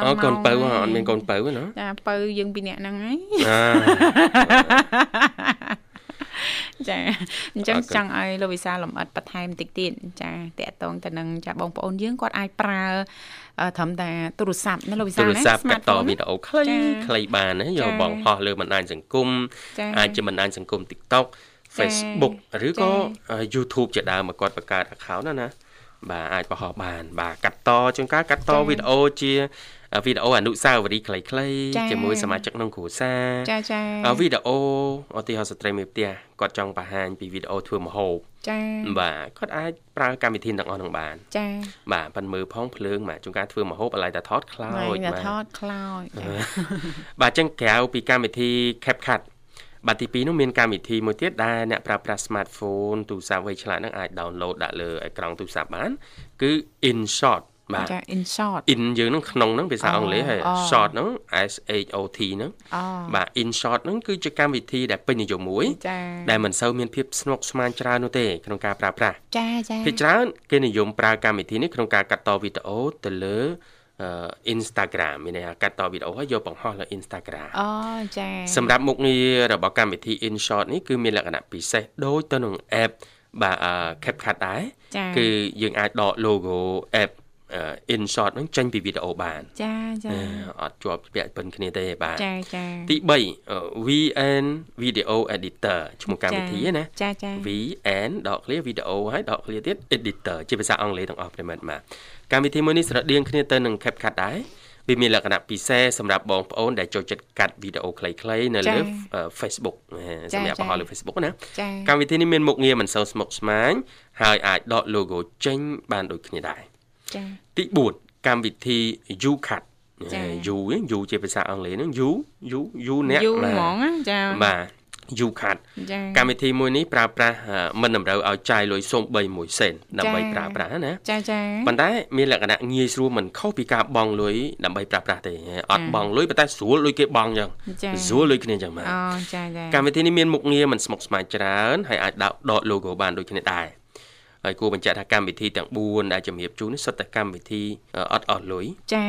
[SPEAKER 3] អរគុណបើអត់មានកូនបើណា
[SPEAKER 1] ចាបើយើងពីរនាក់ហ្នឹងហើយ ចាអញ្ចឹងចង់ឲ្យលោកវិសាលលំអិតបន្ថែមតិចទៀតចាតកតងទៅនឹងចាបងប្អូនយើងគាត់អាចប្រើត្រឹមតែទូរស័ព្ទណាលោកវិសាលណាទូ
[SPEAKER 3] រស័ព្ទកាត់តវីដេអូខ្លីខ្លីបានណាយកបងផុសលើបណ្ដាញសង្គមអាចជាបណ្ដាញសង្គម TikTok Facebook ឬក៏ YouTube ជាដើមមកគាត់បង្កើត account ណាណាបាទអាចបង្ហោះបាន បាទកាត់តជាងការកាត់តវីដេអូជា វីដេអូអនុស្សាវរីយ៍ខ្លីៗជាមួយសមាជិកក្នុងគ្រួសារ
[SPEAKER 1] ចាចា
[SPEAKER 3] វីដេអូឧទាហរណ៍ស្ត្រីមេផ្ទះគាត់ចង់បង្ហាញពីវីដេអូធ្វើម្ហូប
[SPEAKER 1] ចា
[SPEAKER 3] បាទគាត់អាចប្រើកម្មវិធីទាំងអស់នឹងបាន
[SPEAKER 1] ចា
[SPEAKER 3] បាទប៉ិនមើលផងភ្លើងបាទជួនកាលធ្វើម្ហូបឥឡូវតែថតខ្លោច
[SPEAKER 1] បាទថតខ្លោច
[SPEAKER 3] បាទចឹងក្រៅពីកម្មវិធី CapCut បាទទី2នោះមានកម្មវិធីមួយទៀតដែលអ្នកប្រើប្រាស់ smartphone ទូរស័ព្ទវៃឆ្លាតនឹងអាច download ដាក់លើអេក្រង់ទូរស័ព្ទបាន គឺ InShot បាទ
[SPEAKER 1] ចា in short
[SPEAKER 3] in យើងនឹងក្នុងហ្នឹងភាសាអង់គ្លេសហើយ short ហ្នឹង S H O T ហ្នឹងបាទ in short ហ្នឹងគឺជាកម្មវិធីដែលពេញនិយមមួយដែលមិនសូវមានភាពស្មុគស្មាញច្រើននោះទេក្នុងការប្រើប្រាស់
[SPEAKER 1] ចាចា
[SPEAKER 3] ភាគច្រើនគេនិយមប្រើកម្មវិធីនេះក្នុងការកាត់តវីដេអូទៅលើ Instagram មានន័យថាកាត់តវីដេអូហើយយកបង្ហោះលើ Instagram
[SPEAKER 1] អូចា
[SPEAKER 3] សម្រាប់មុខងាររបស់កម្មវិធី InShot នេះគឺមានលក្ខណៈពិសេសដូចទៅនឹង app បាទ CapCut ដែរគឺយើងអាចដក logo app in short ហ្នឹងចេញពីវីដេអូបាន
[SPEAKER 1] ចាចា
[SPEAKER 3] អត់ជាប់ពាក់ពិនគ្នាទេបាទ
[SPEAKER 1] ចាចា
[SPEAKER 3] ទី3 VN Video Editor ឈ្មោះកម្មវិធីណា
[SPEAKER 1] ចាចា
[SPEAKER 3] VN ដកឃ្លាវីដេអូហើយដកឃ្លាទៀត Editor ជាភាសាអង់គ្លេសទាំងអស់ប្រិមិត្តបាទកម្មវិធីមួយនេះស្រដៀងគ្នាទៅនឹង CapCut ដែរវាមានលក្ខណៈពិសេសសម្រាប់បងប្អូនដែលចូលចិត្តកាត់វីដេអូខ្លីៗនៅលើ Facebook សម្រាប់បង្ហោះលើ Facebook ណាកម្មវិធីនេះមានមុខងារមិនសូវស្មុគស្មាញហើយអាចដក logo ចេញបានដូចគ្នាដែរ
[SPEAKER 1] ចា៎
[SPEAKER 3] ទី4កម្មវិធី YouCut យូយូជាភាសាអង់គ្លេសហ្នឹងយូយូយូអ្នក
[SPEAKER 1] យូហ្មងចា
[SPEAKER 3] បាទយូខាត់កម្មវិធីមួយនេះប្រើប្រាស់មិនតម្រូវឲ្យចាយលុយសូម្បី1សេនដើម្បីប្រើប្រាស់ណា
[SPEAKER 1] ចាចា
[SPEAKER 3] ប៉ុន្តែមានលក្ខណៈងាយស្រួលមិនខុសពីការបង់លុយដើម្បីប្រើប្រាស់ទេអត់បង់លុយប៉ុន្តែស្រួលលុយគេបង់អញ្ចឹងស្រួលលុយគ្នាអញ្ចឹងបាទ
[SPEAKER 1] អូចាចា
[SPEAKER 3] កម្មវិធីនេះមានមុខងារមិនស្មុគស្មាញច្រើនហើយអាចដក logo បានដូចគ្នាដែរ ហើយគួរបញ្ជាក់ថាកម្មវិធីទាំង4ដែលជំរាបជូននេះសុទ្ធតែកម្មវិធីអត់អស់លុយ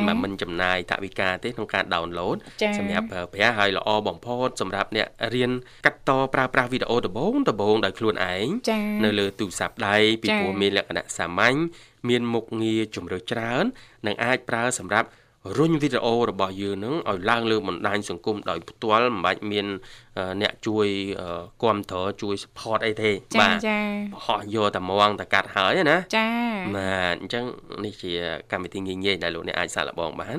[SPEAKER 3] មិនមិនចំណាយថវិកាទេក្នុងការ download សម្រាប់ប្រើប្រាស់ហើយល្អបំផុតសម្រាប់អ្នករៀនកាត់តប្រើប្រាស់វីដេអូដំបូងដំបូងដោយខ្លួនឯងនៅលើទូរស័ព្ទដៃពីព្រោះមានលក្ខណៈសាមញ្ញមានមុខងារជំរឿច្រើននិងអាចប្រើសម្រាប់រុញវីដេអូរបស់យើងនឹងឲ្យឡើងលើបណ្ដាញសង្គមដោយផ្ទាល់មិនបាច់មាន អ្នកជួយគ្រប់គ្រងជួយ support អីទេ
[SPEAKER 1] បាទចា
[SPEAKER 3] បោះយកតែមងតែកាត់ហើយណា
[SPEAKER 1] ចា
[SPEAKER 3] បាទអញ្ចឹងនេះជាកម្មវិធីងាយងាយដែលលោកអ្នកអាចសាកល្បងបាន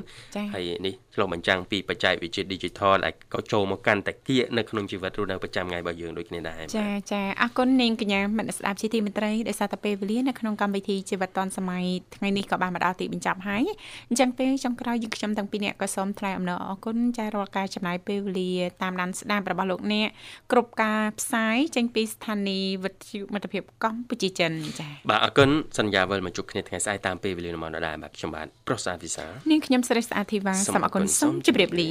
[SPEAKER 3] ហើយនេះឆ្លុះបញ្ចាំងពីបច្ចេកវិទ្យា Digital ដែលក៏ចូលមកកាន់តែគៀកនៅក្នុងជីវិតរស់នៅប្រចាំថ្ងៃរបស់យើងដូចគ្នាដែរ
[SPEAKER 1] ចាចាអរគុណនាងកញ្ញាមិត្តស្ដាប់ជាទីមេត្រីដែលសារតែពេលវេលានៅក្នុងកម្មវិធីជីវិតឌុនសម័យថ្ងៃនេះក៏បានមកដល់ទីបញ្ចប់ហើយអញ្ចឹងពេលចុងក្រោយក្រោយយើងខ្ញុំទាំងពីរនាក់ក៏សូមថ្លែងអំណរអគុណចារាល់ការចំណាយពេលវេលាតាមដានស្ដាប់របស់លោកអ្នកគ្រប់ការផ្សាយចេញពីស្ថានីយ៍វិទ្យុមិត្តភាពកម្ពុជាចិនចា៎
[SPEAKER 3] បាទអរគុណសន្យាវិលមកជួបគ្នាថ្ងៃស្អែកតាមពេលវេលានៅម៉ោងដដែលបាទខ្ញុំបាទប្រុសសាទវិសា
[SPEAKER 1] នាងខ្ញុំស្រីស្អាតធីវ៉ាសូមអរគុណសូមជម្រាបលា